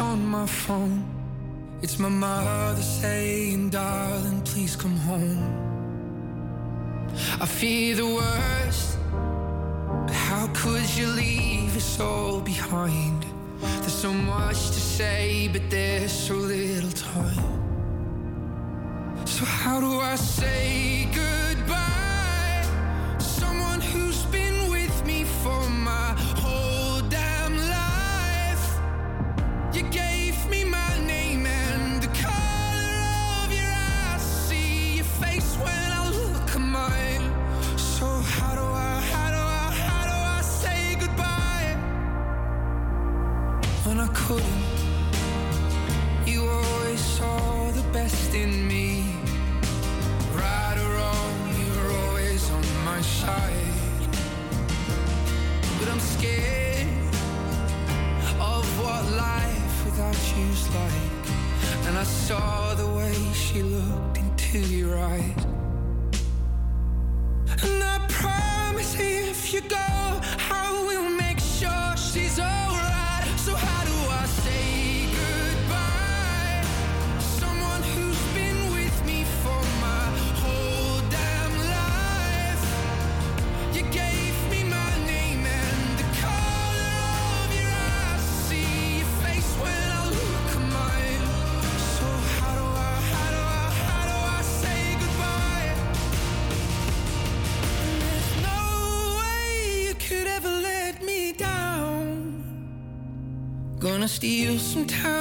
On my phone. It's my mother saying, some time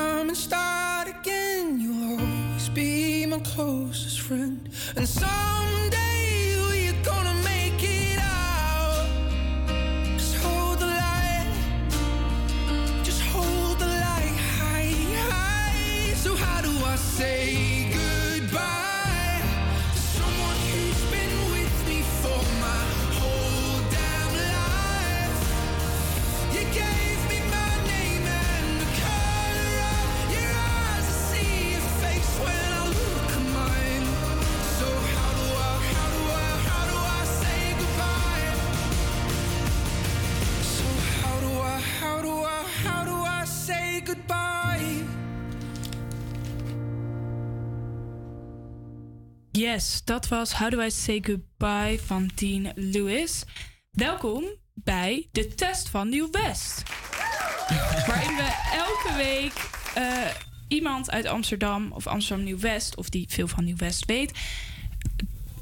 Yes, dat was How Do I Say Goodbye van Dean Lewis. Welkom bij de test van Nieuw West. Waarin we elke week eh, iemand uit Amsterdam of Amsterdam Nieuw West, of die veel van Nieuw West weet,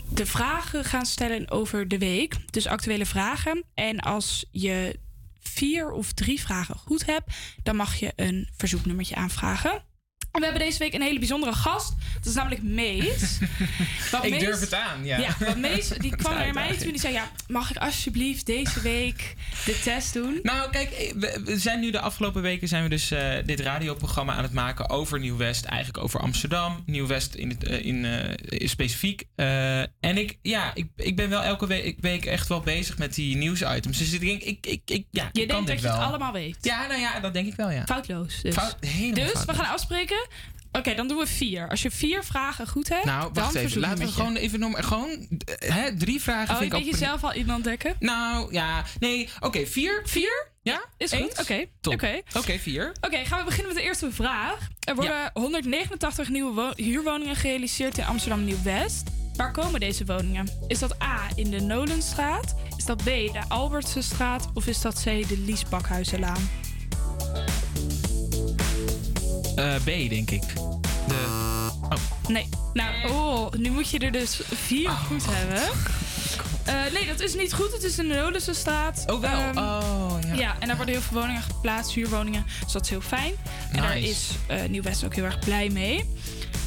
de vragen gaan stellen over de week. Dus actuele vragen. En als je vier of drie vragen goed hebt, dan mag je een verzoeknummertje aanvragen. En we hebben deze week een hele bijzondere gast. Dat is namelijk Mees. Ik Mees- durf het aan, ja. Ja, want Mees die kwam naar mij toe en die zei... Ja, mag ik alsjeblieft deze week de test doen? Nou, kijk, eh, we, zijn nu de afgelopen weken zijn we dus eh, dit radioprogramma aan het maken over Nieuw-West. Eigenlijk over Amsterdam, Nieuw-West in, het, eh, in, specifiek. En ik, ja, ik, ik ben wel elke week, week echt wel bezig met die nieuwsitems. Dus ik denk, ik, ik, ik, ja, Je ik kan denkt dat dit je het allemaal weet. Ja, nou ja, dat denk ik wel, ja. Foutloos dus. Fout- dus we gaan afspreken. Oké, dan doen we vier. Als je vier vragen goed hebt, Nou, dan wacht even. verzoek Laten we gewoon even noemen. Gewoon eh, hè, drie vragen Oh, vind ik je zelf al iemand ontdekken? Nou, ja. Nee, oké, vier. Vier? Ja? Is Eens? goed. Oké. Top. Oké. Oké, vier. Oké, gaan we beginnen met de eerste vraag. Er worden 189 nieuwe wo- huurwoningen gerealiseerd in Amsterdam Nieuw-West. Waar komen deze woningen? Is dat A in de Nolenstraat? Is dat B de Albertsenstraat? Of is dat C de Lies Eh, B, denk ik. De... Oh. Nee. Nou, oh, nu moet je er dus vier goed hebben. Eh, nee, dat is niet goed. Het is in de Nolenstraat. Oh, wel. Ehm, oh, ja. Ja, en daar worden heel veel woningen geplaatst, huurwoningen. Dus dat is heel fijn. En daar is eh, Nieuw-West ook heel erg blij mee.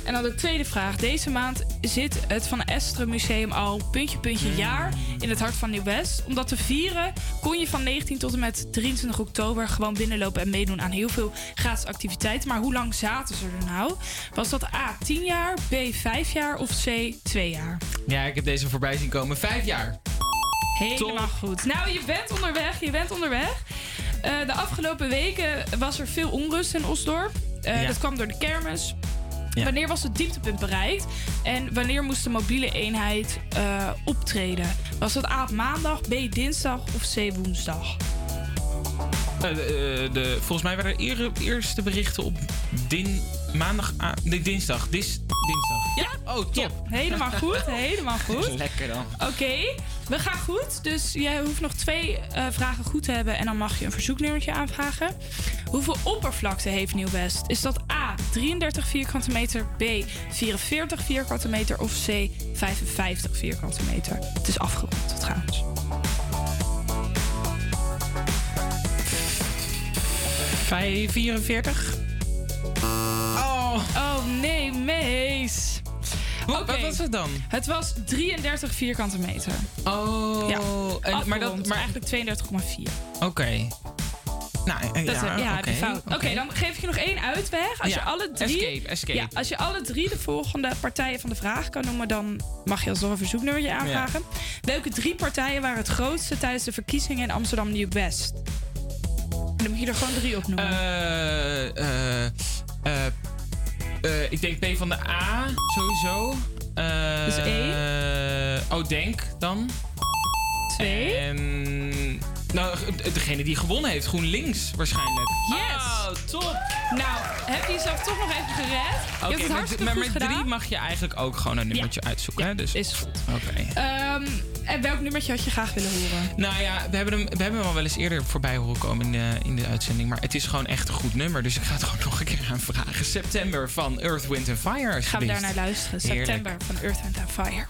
En dan de tweede vraag. Deze maand zit het Van Esteren Museum al puntje puntje jaar in het hart van Nieuw-West. Om dat te vieren kon je van 19 tot en met 23 oktober gewoon binnenlopen en meedoen aan heel veel gratis activiteiten. Maar hoe lang zaten ze er nou? Was dat A 10 jaar, B 5 jaar of C 2 jaar? Ja, ik heb deze voorbij zien komen. Vijf jaar. Helemaal goed. Nou, je bent onderweg. Je bent onderweg. Eh, de afgelopen weken was er veel onrust in Osdorp. Eh, Ja. Dat kwam door de kermis. Ja. Wanneer was het dieptepunt bereikt? En wanneer moest de mobiele eenheid eh, optreden? Was dat A op maandag, B dinsdag of C woensdag? Eh, de, eh, de, volgens mij waren er eer- eerste berichten op din, maandag, ah, nee, dinsdag. Dis, dinsdag. Ja? Oh, top. Helemaal goed, helemaal goed. Lekker dan. Oké, we gaan goed. Dus jij hoeft nog twee eh, vragen goed te hebben en dan mag je een verzoeknummertje aanvragen. Hoeveel oppervlakte heeft Nieuw-West? Is dat A, 33 vierkante meter, B, 44 vierkante meter of C, 55 vierkante meter? Het is afgerond trouwens. Vijf- 44? Oh. Oh nee, Mees. Wat, wat was het dan? Het was 33 vierkante meter. Oh. Ja, en- maar dat- maar eigenlijk 32,4. Oké. Nou, eh, Dat ja, is- ja, oké, fout. Oké, dan geef ik je nog één uitweg. Als Ja, je alle drie, escape, escape. Ja, als je alle drie de volgende partijen van de vraag kan noemen, dan mag je alsnog een verzoeknummertje aanvragen. Welke drie partijen waren het grootste tijdens de verkiezingen in Amsterdam Nieuw-West? Dan moet je er gewoon drie op noemen. Eh, eh, eh, ik denk P van de A, sowieso. Eh, Dus één. Oh, Denk dan. Twee. En... Nou, degene die gewonnen heeft, GroenLinks waarschijnlijk. Yes! Oh, top! Nou, heb je jezelf toch nog even gered? je hebt het maar- hartstikke maar goed met gedaan. drie mag je eigenlijk ook gewoon een nummertje uitzoeken. hè? Dus, is goed. Oké. Ehm, en welk nummertje had je graag willen horen? Nou ja, we hebben, hem, we hebben hem al wel eens eerder voorbij horen komen in de, in de uitzending. Maar het is gewoon echt een goed nummer. Dus ik ga het gewoon nog een keer aanvragen. September van Earth, Wind and Fire. Gaan we alsjeblieft. daar naar luisteren. Heerlijk. September van Earth and Fire.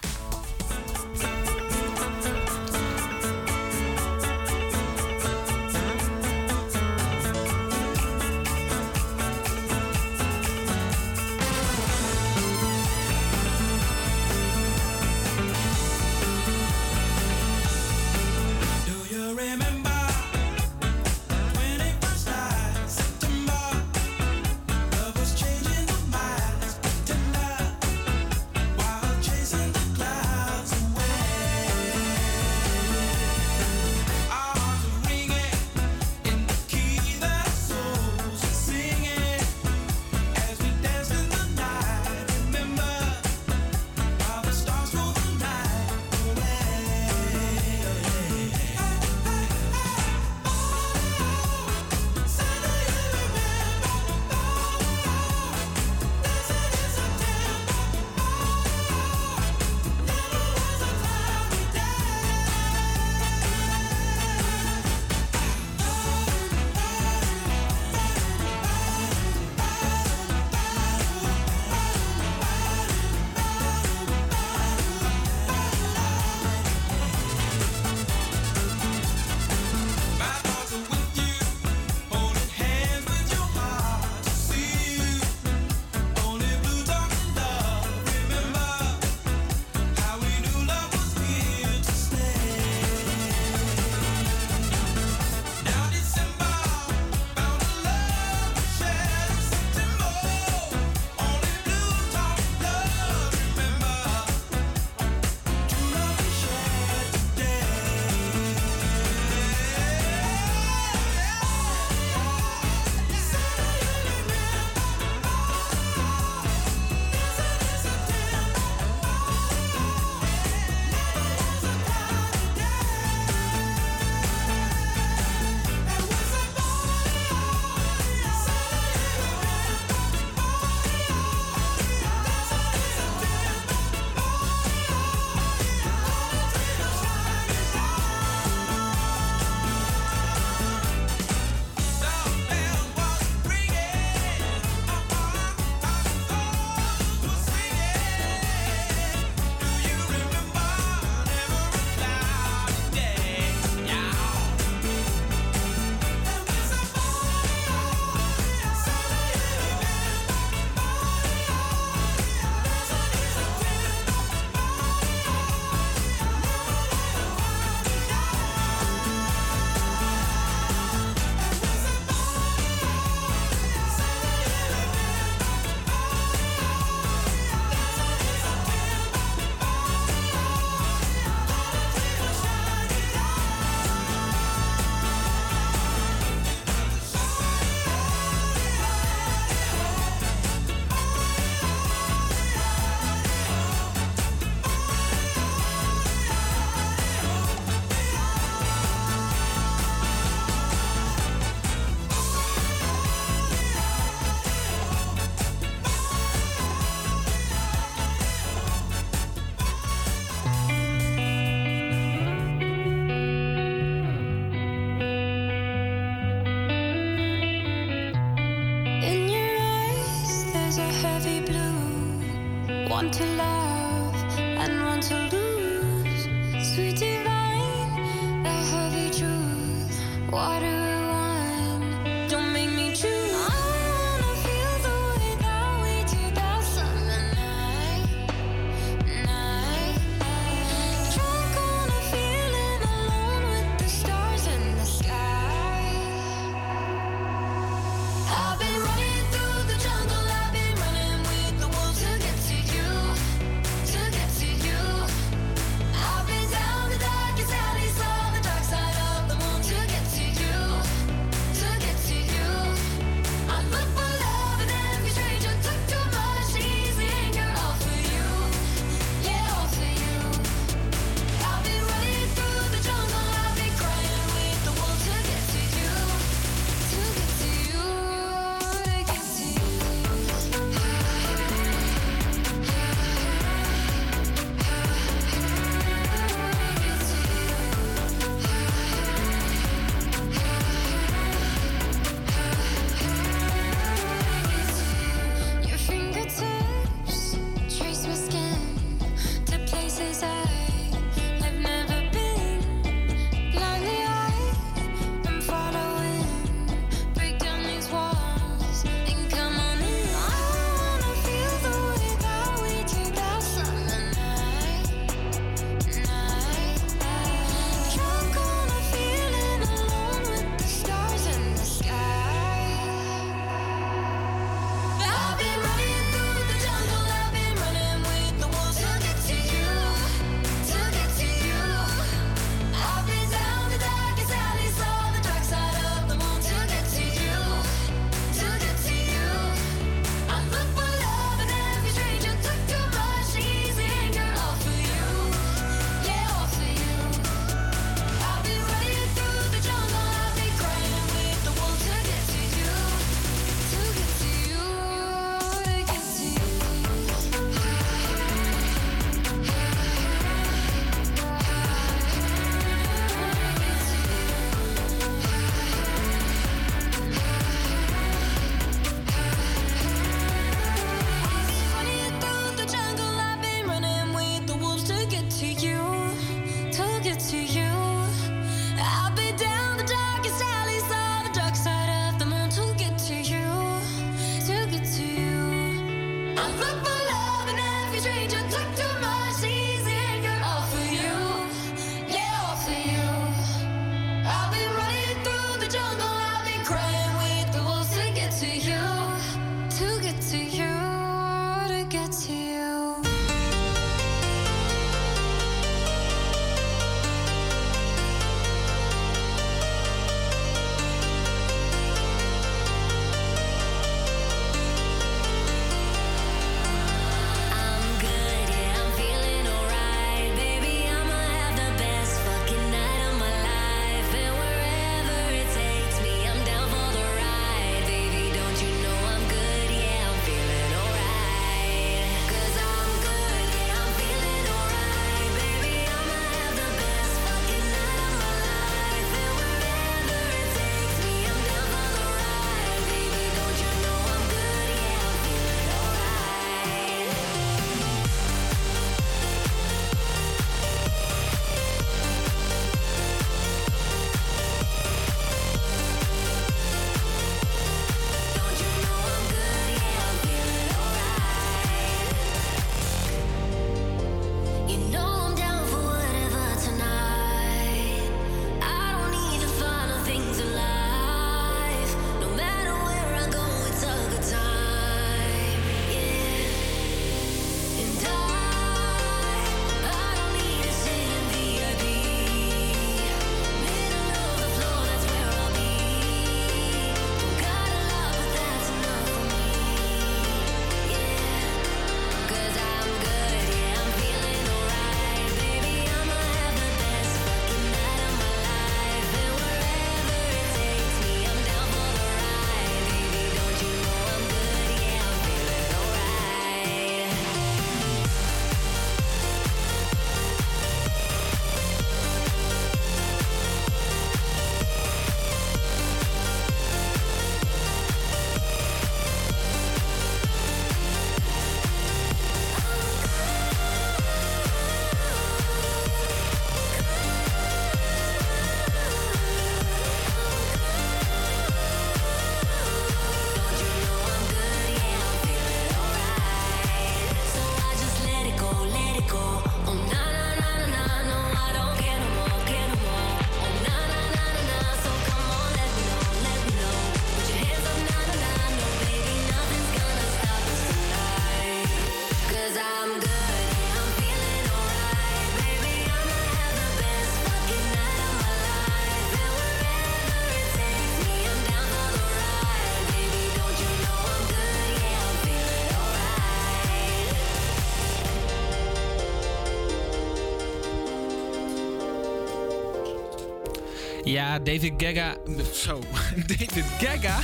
Ja, David Gaga. Zo, David Gaga?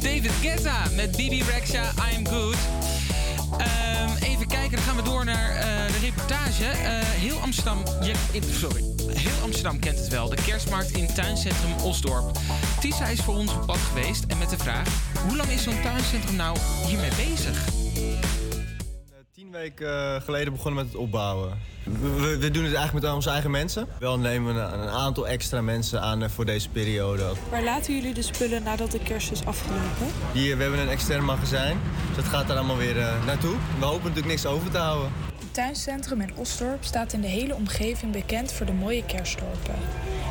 David Guetta met Bibi Rexha, I Am Good. Ehm, even kijken, dan gaan we door naar eh, de reportage. Eh, heel Amsterdam, je, sorry, heel Amsterdam kent het wel. De kerstmarkt in tuincentrum Osdorp. Tisa is voor ons op pad geweest en met de vraag... hoe lang is zo'n tuincentrum nou hiermee bezig? Tien weken eh, geleden begonnen met het opbouwen. We, we- doen het eigenlijk met onze eigen mensen. Wel nemen we een, een aantal extra mensen aan eh, voor deze periode. Waar laten jullie de spullen nadat de kerst is afgelopen? Hier, we hebben een extern magazijn, dus dat gaat er allemaal weer eh, naartoe. We hopen natuurlijk niks over te houden. Het tuincentrum in Osdorp staat in de hele omgeving bekend voor de mooie kerstdorpen.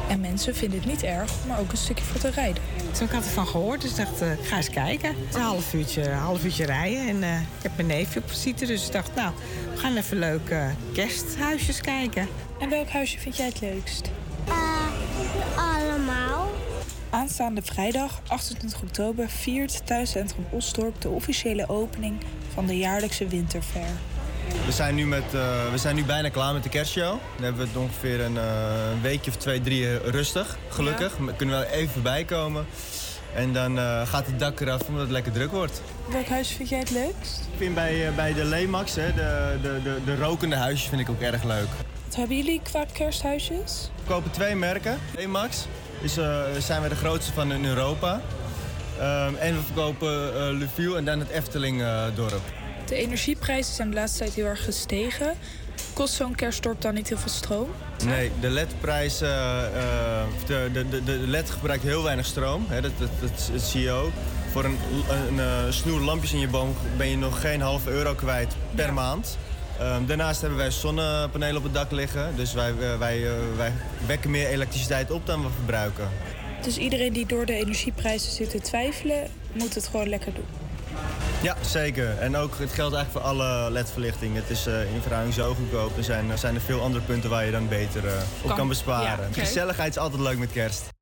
En mensen vinden het niet erg om er ook een stukje voor te rijden. Toen ik had ervan gehoord, dus ik dacht, eh, ik ga eens kijken. Het is een half uurtje, half uurtje rijden en eh, ik heb mijn neefje op visite. Dus ik dacht, nou, we gaan even leuk eh, kersthuisjes kijken. En welk huisje vind jij het leukst? allemaal. Aanstaande vrijdag, 28 oktober, viert tuincentrum Osdorp de officiële opening van de jaarlijkse winterfair. We zijn, nu met, eh, we zijn nu bijna klaar met de kerstshow. Dan hebben we het ongeveer een een weekje of twee, drie eh, rustig, gelukkig. We kunnen wel even voorbij komen. En dan gaat het dak eraf omdat het lekker druk wordt. Welk huis vind jij het leukst? Ik vind bij, bij de Leemax, hè, de, de, de, de rokende huisjes, vind ik ook erg leuk. Wat hebben jullie qua kersthuisjes? We kopen twee merken. Leemax is, zijn we de grootste van in Europa. Ehm, en we verkopen Luviel en dan het Efteling-dorp. De energieprijzen zijn de laatste tijd heel erg gestegen. Kost zo'n kerstdorp dan niet heel veel stroom? Nee, de LED-prijs, eh, de, de, de, de LED gebruikt heel weinig stroom. Hè, dat, dat, dat, dat zie je ook. Voor een, een eh, snoer lampjes in je boom ben je nog geen halve euro kwijt per maand. Ehm, daarnaast hebben wij zonnepanelen op het dak liggen. Dus wij, eh, wij, wij wekken meer elektriciteit op dan we verbruiken. Dus iedereen die door de energieprijzen zit te twijfelen, moet het gewoon lekker doen. Ja, zeker. En ook het geldt eigenlijk voor alle LED-verlichting. Het is eh, in verhouding zo goedkoop. Er zijn, er zijn er veel andere punten waar je dan beter eh, op Kan- kan, besparen. ja. Gezelligheid is altijd leuk met kerst.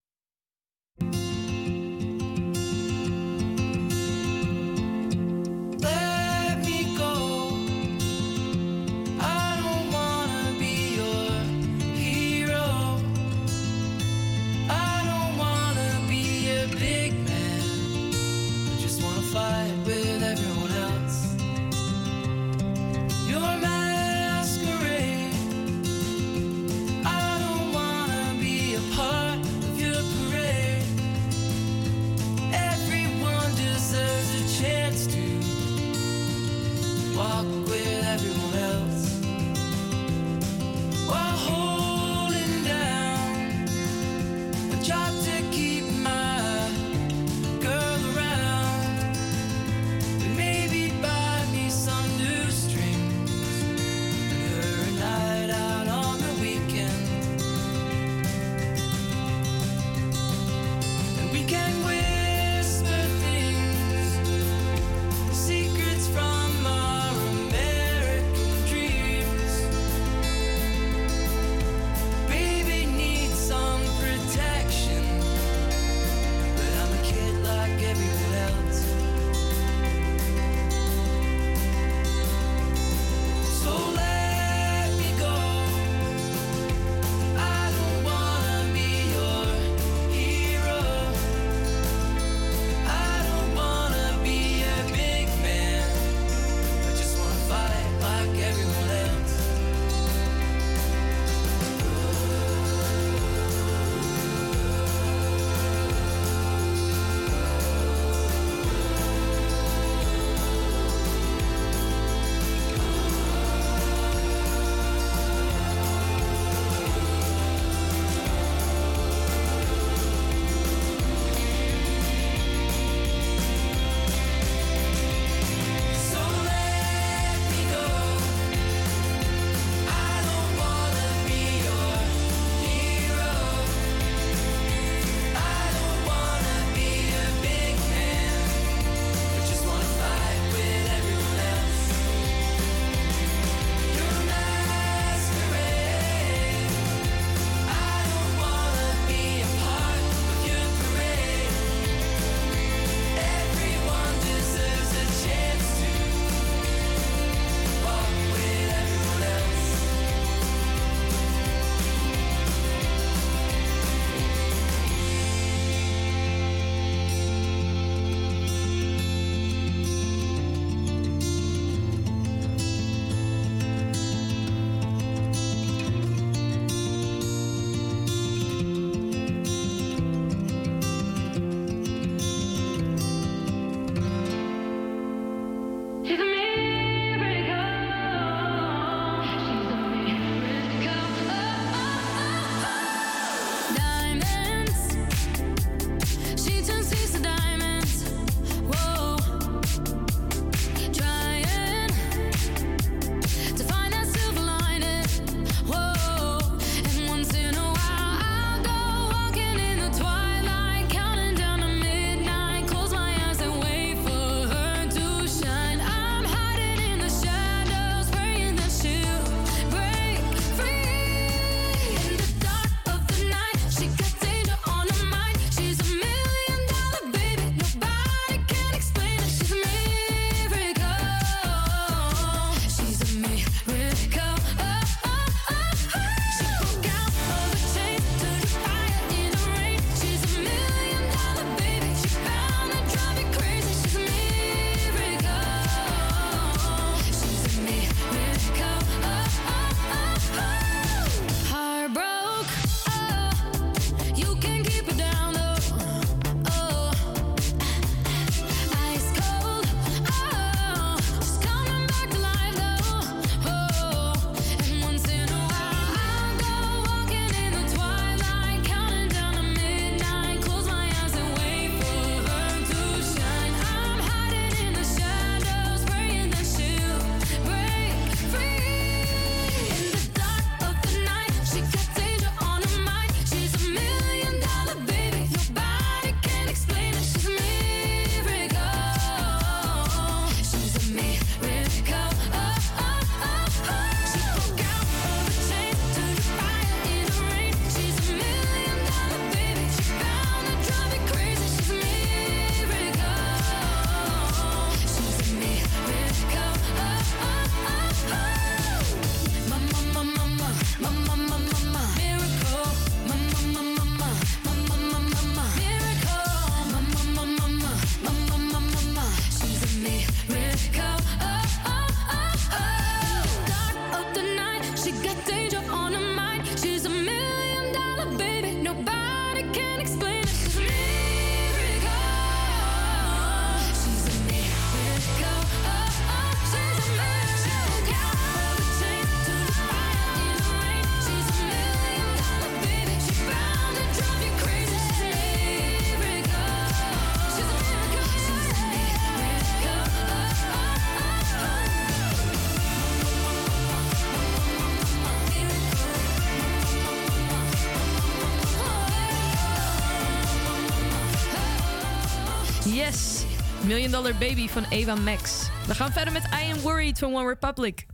Yes, Million Dollar Baby van Eva Max. We gaan verder met I Am Worried van One Republic.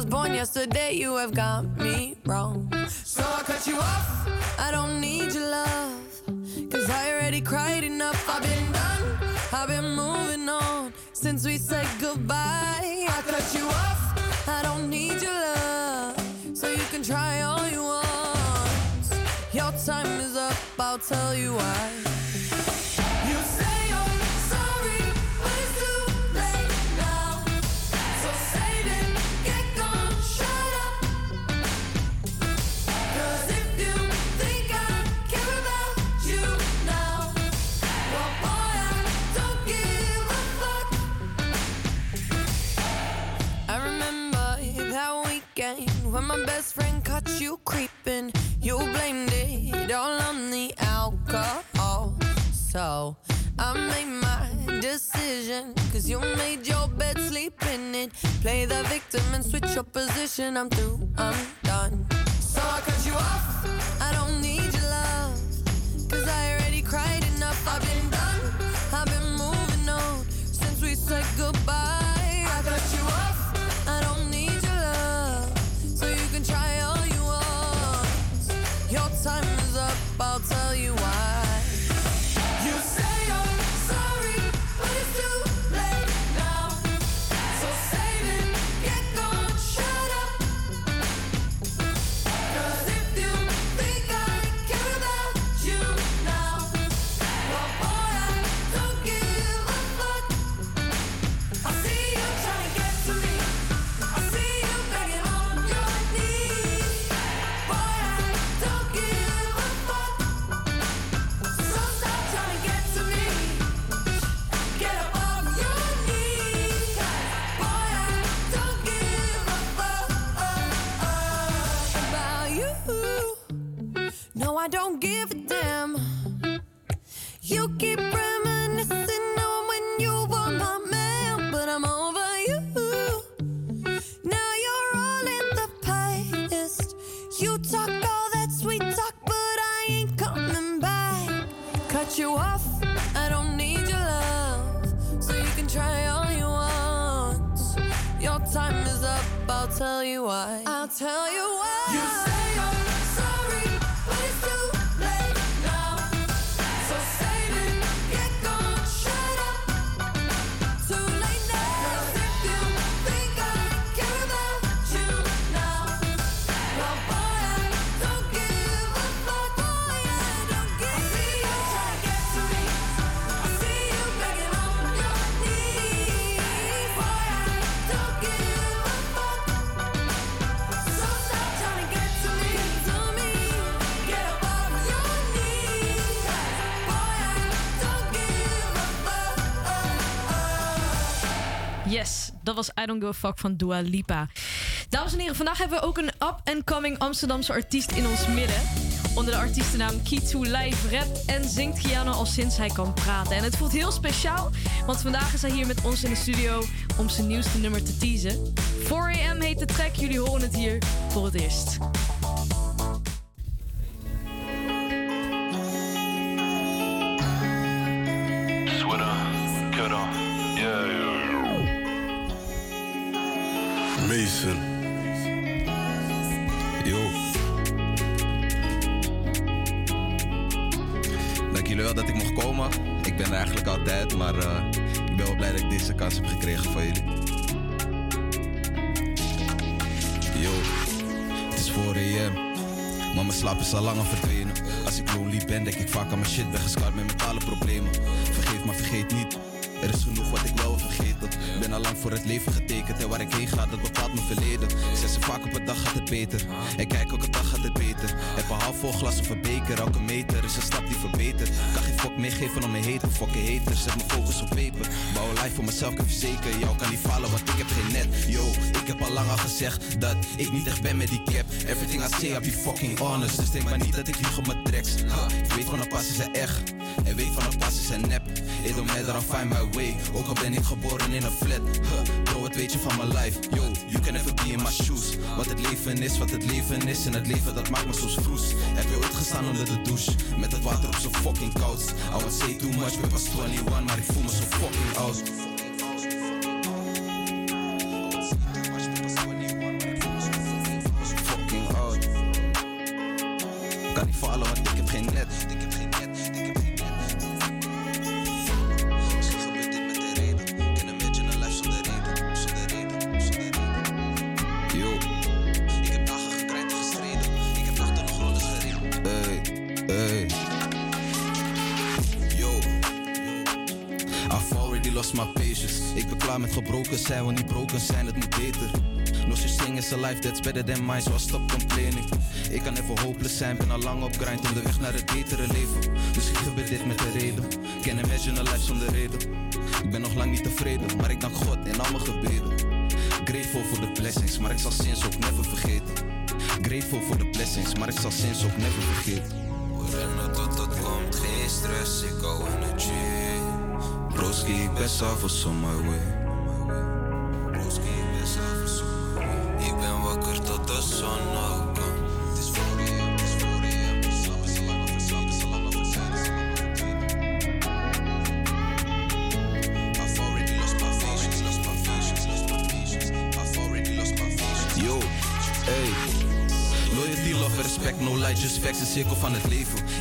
Was born yesterday, you have got me wrong. So I cut you off. I don't need your love. Cause I already cried enough. I've been done. I've been moving on since we said goodbye. I cut you off. I don't need your love. So you can try all you want. Your time is up. I'll tell you why. Don't give dat was I Don't Give a Fuck van Dua Lipa. Dames en heren, vandaag hebben we ook een up-and-coming Amsterdamse artiest in ons midden. Onder de artiestennaam Kitu Live rapt en zingt Giano al sinds hij kan praten. En het voelt heel speciaal, want vandaag is hij hier met ons in de studio om zijn nieuwste nummer te teasen. 4am heet de track, jullie horen het hier voor het eerst. Leven getekend. En waar ik heen ga, dat bepaalt mijn verleden. Ik zeg ze vaak op een dag gaat het beter. En kijk, elke dag gaat het beter. Heb een half vol glas of een beker. Elke meter is een stap die verbetert. Kan geen fok meer geven om me heten. Fucking haters, zet mijn focus op peper. Bouw een life voor mezelf, ik heb verzekerd. Jou kan niet falen, want ik heb geen net. Yo, ik heb al lang al gezegd dat ik niet echt ben met die cap. Everything I say, I be fucking honest. Dus denk maar niet dat ik lieg op mijn tracks. Ik weet van een pas is er echt. En weet van een pas is er nep. It don't matter, I'll find my way. Ook al ben ik geboren in een flat. Huh, bro, wat weet je van mijn life? Yo, you can never be in my shoes. Wat het leven is, wat het leven is. En het leven dat maakt me soms vroes. Heb je ooit gestaan onder de douche? Met het water op zo fucking koud. I would say too much, ik was 21, maar ik voel me zo fucking oud. Life that's better than mine, so I stop complaining. Ik kan even hopeless zijn, ben al lang op grind weg naar het betere leven. Misschien gebeurt dit met de reden. Can imagine a life zonder reden. Ik ben nog lang niet tevreden, maar ik dank God in al mijn gebeden. Grateful voor de blessings, maar ik zal sinds ook never vergeten. Grateful voor de blessings, maar ik zal sinds ook never vergeten. We rennen tot het komt, geen stress, ik go energy. Broski, ik ben s'avonds on my way.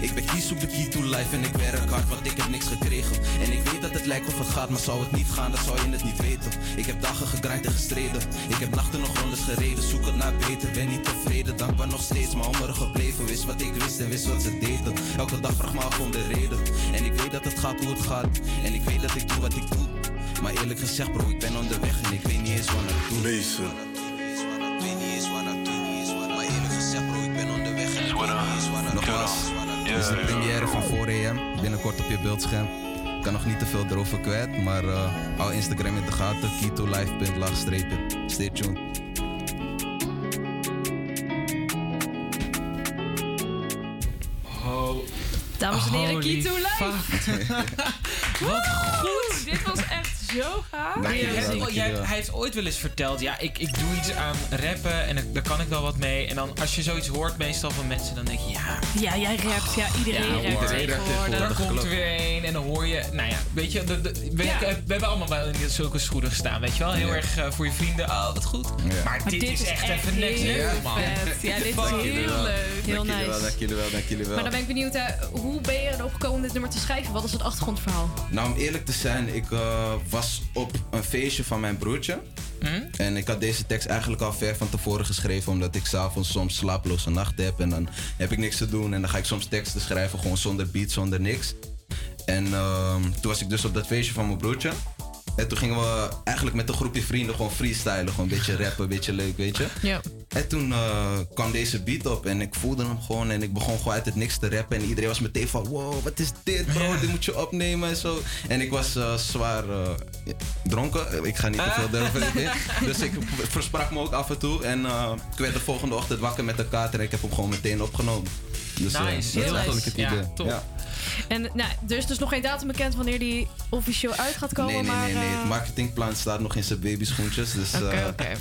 Ik ben kies op de key to life en ik werk hard, want ik heb niks gekregen. En ik weet dat het lijkt of het gaat, maar zou het niet gaan, dan zou je het niet weten. Ik heb dagen gegrind en gestreden. Ik heb nachten nog rondes gereden, zoek het naar beter. Ben niet tevreden, dankbaar nog steeds, maar hongerig gebleven. Wist wat ik wist en wist wat ze deden. Elke dag vraag me af om de reden. En ik weet dat het gaat hoe het gaat. En ik weet dat ik doe wat ik doe. Maar eerlijk gezegd, bro, ik ben onderweg en ik weet niet eens wat ik doe. Mason. Is de première van 4 AM. Binnenkort op je beeldscherm. Ik kan nog niet te veel erover kwijt, maar uh, hou Instagram in de gaten. Kito-live.laagstreepje. Stay tuned. Dames en heren, Kito Live. Wat goed. Dit was echt zo gaaf. Ja, zeker. jij- hij heeft ooit wel eens verteld, ja, ik, ik doe iets aan rappen en ik- daar kan ik wel wat mee. En dan als je zoiets hoort meestal van mensen, dan denk je, ja... Ja, jij rapt. Ja, iedereen Ja, rapt tegenwoordig. Daar komt er weer een en dan hoor je, nou ja, weet je, de, de- we, we hebben allemaal wel in zulke schoenen gestaan, weet je wel? Heel Ja. erg eh, voor je vrienden, oh, wat goed. Maar, dit, is echt even next level, man. Ja, dit is heel leuk. Heel dank jullie nice. wel, dank jullie wel, dank jullie wel. Maar dan ben ik benieuwd, hè, hoe ben je erop gekomen om dit nummer te schrijven? Wat is het achtergrondverhaal? Nou, om eerlijk te zijn, ik eh, was op een feestje van mijn broertje. En ik had deze tekst eigenlijk al ver van tevoren geschreven, omdat ik s'avonds soms slapeloze nachten heb. En dan heb ik niks te doen en dan ga ik soms teksten schrijven, gewoon zonder beat, zonder niks. En ehm, toen was ik dus op dat feestje van mijn broertje. En toen gingen we eigenlijk met een groepje vrienden gewoon freestylen. Gewoon een beetje rappen, een beetje leuk, weet je. Ja. En toen eh, kwam deze beat op en ik voelde hem gewoon. En ik begon gewoon uit het niks te rappen. En iedereen was meteen van, wow, wat is dit bro? Dit moet je opnemen en zo. En ik was eh, zwaar eh, ja, dronken. Ik ga niet te veel zeggen. Dus ik versprak me ook af en toe. En ik werd de volgende ochtend wakker met de kater. En ik heb hem gewoon meteen opgenomen. Dus Nice, dat is heel eigenlijk het Ja, idee. top. Ja. En nou, er is dus nog geen datum bekend wanneer die officieel uit gaat komen. Nee, nee, maar, nee, nee. eh, Het marketingplan staat nog in zijn babyschoentjes. Dus, Oké, eh, oké.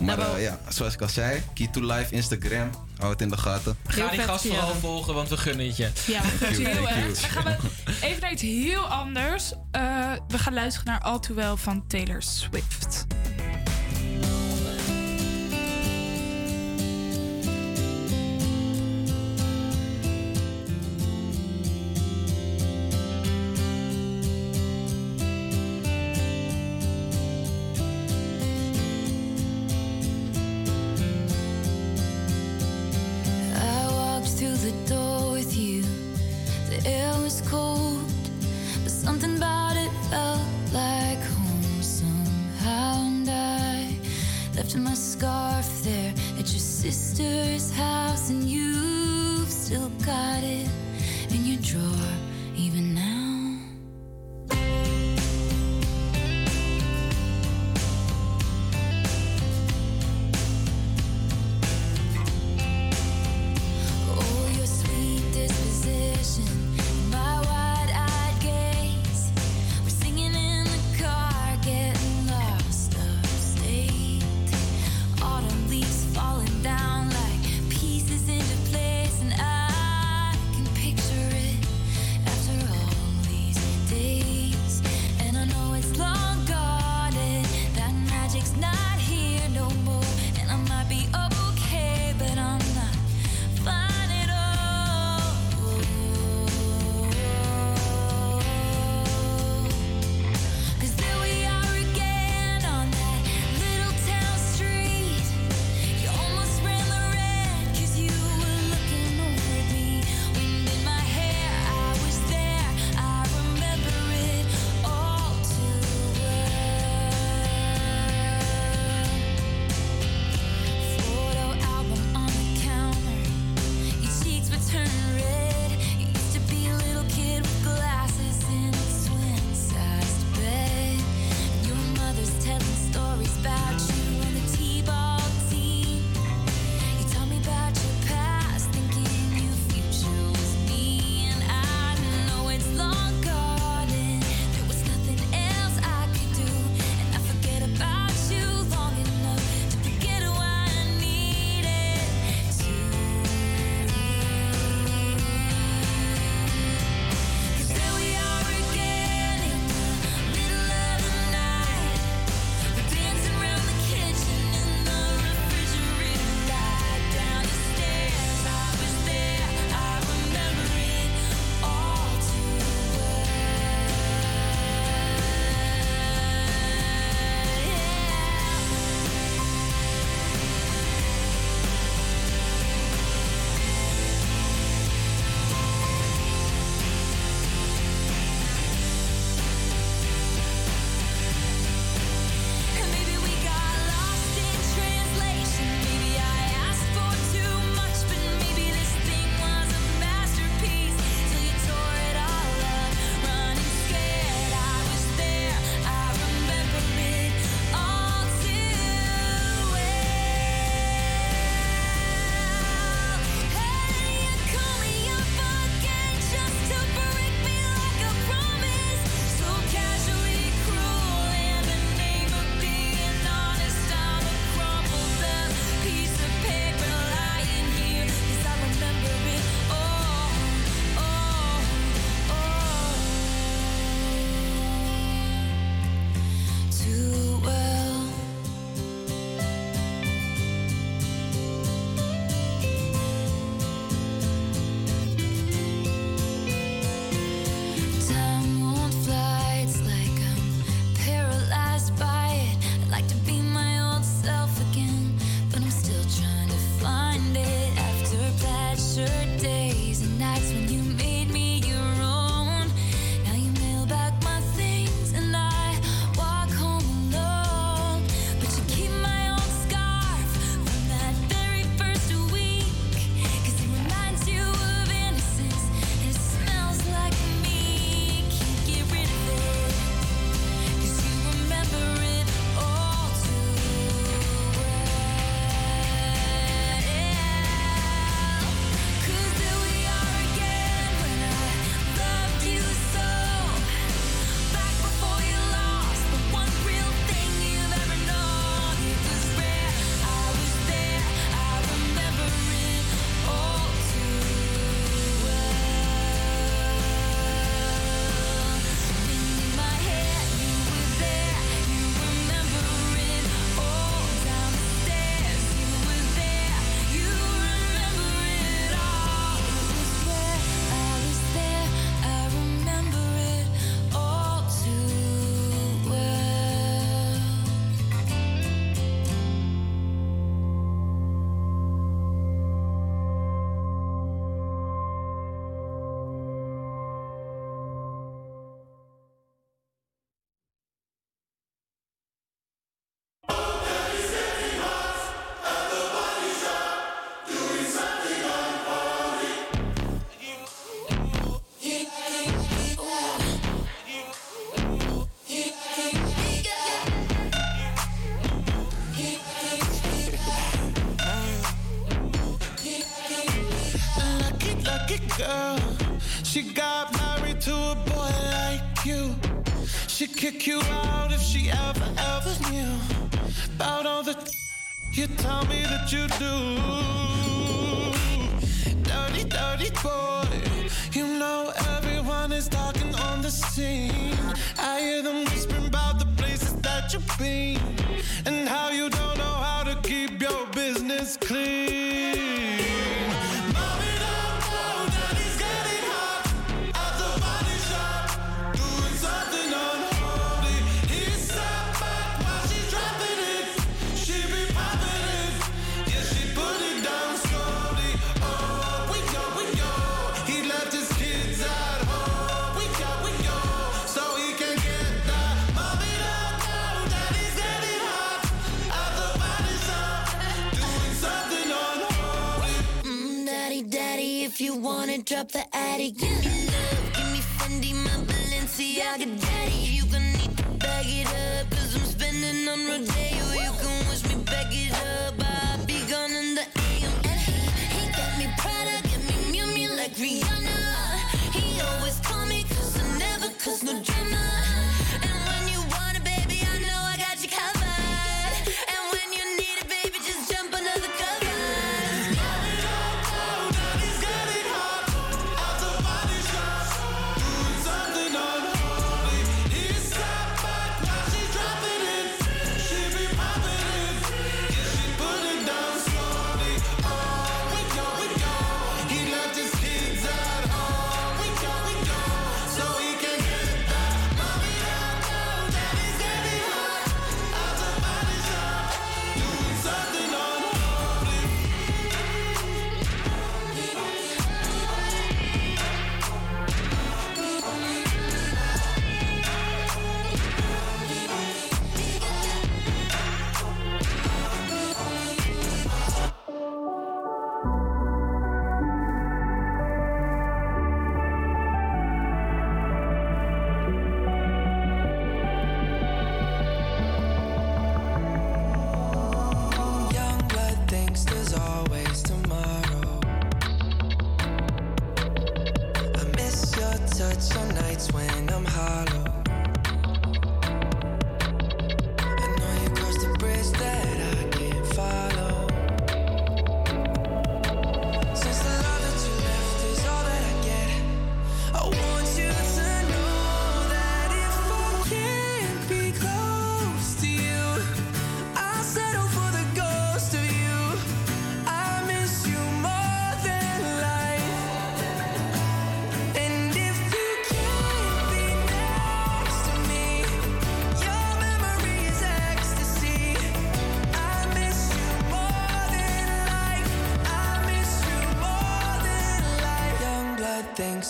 Maar Nou, wel- eh, ja, zoals ik al zei, Key to Live, Instagram. Hou het in de gaten. Ga die gast vooral volgen, want we gunnen het je. Ja, Thank you, gaan heel erg. Dan gaan we even naar iets heel anders. Eh, we gaan luisteren naar All Too Well van Taylor Swift.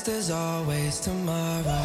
There's always tomorrow.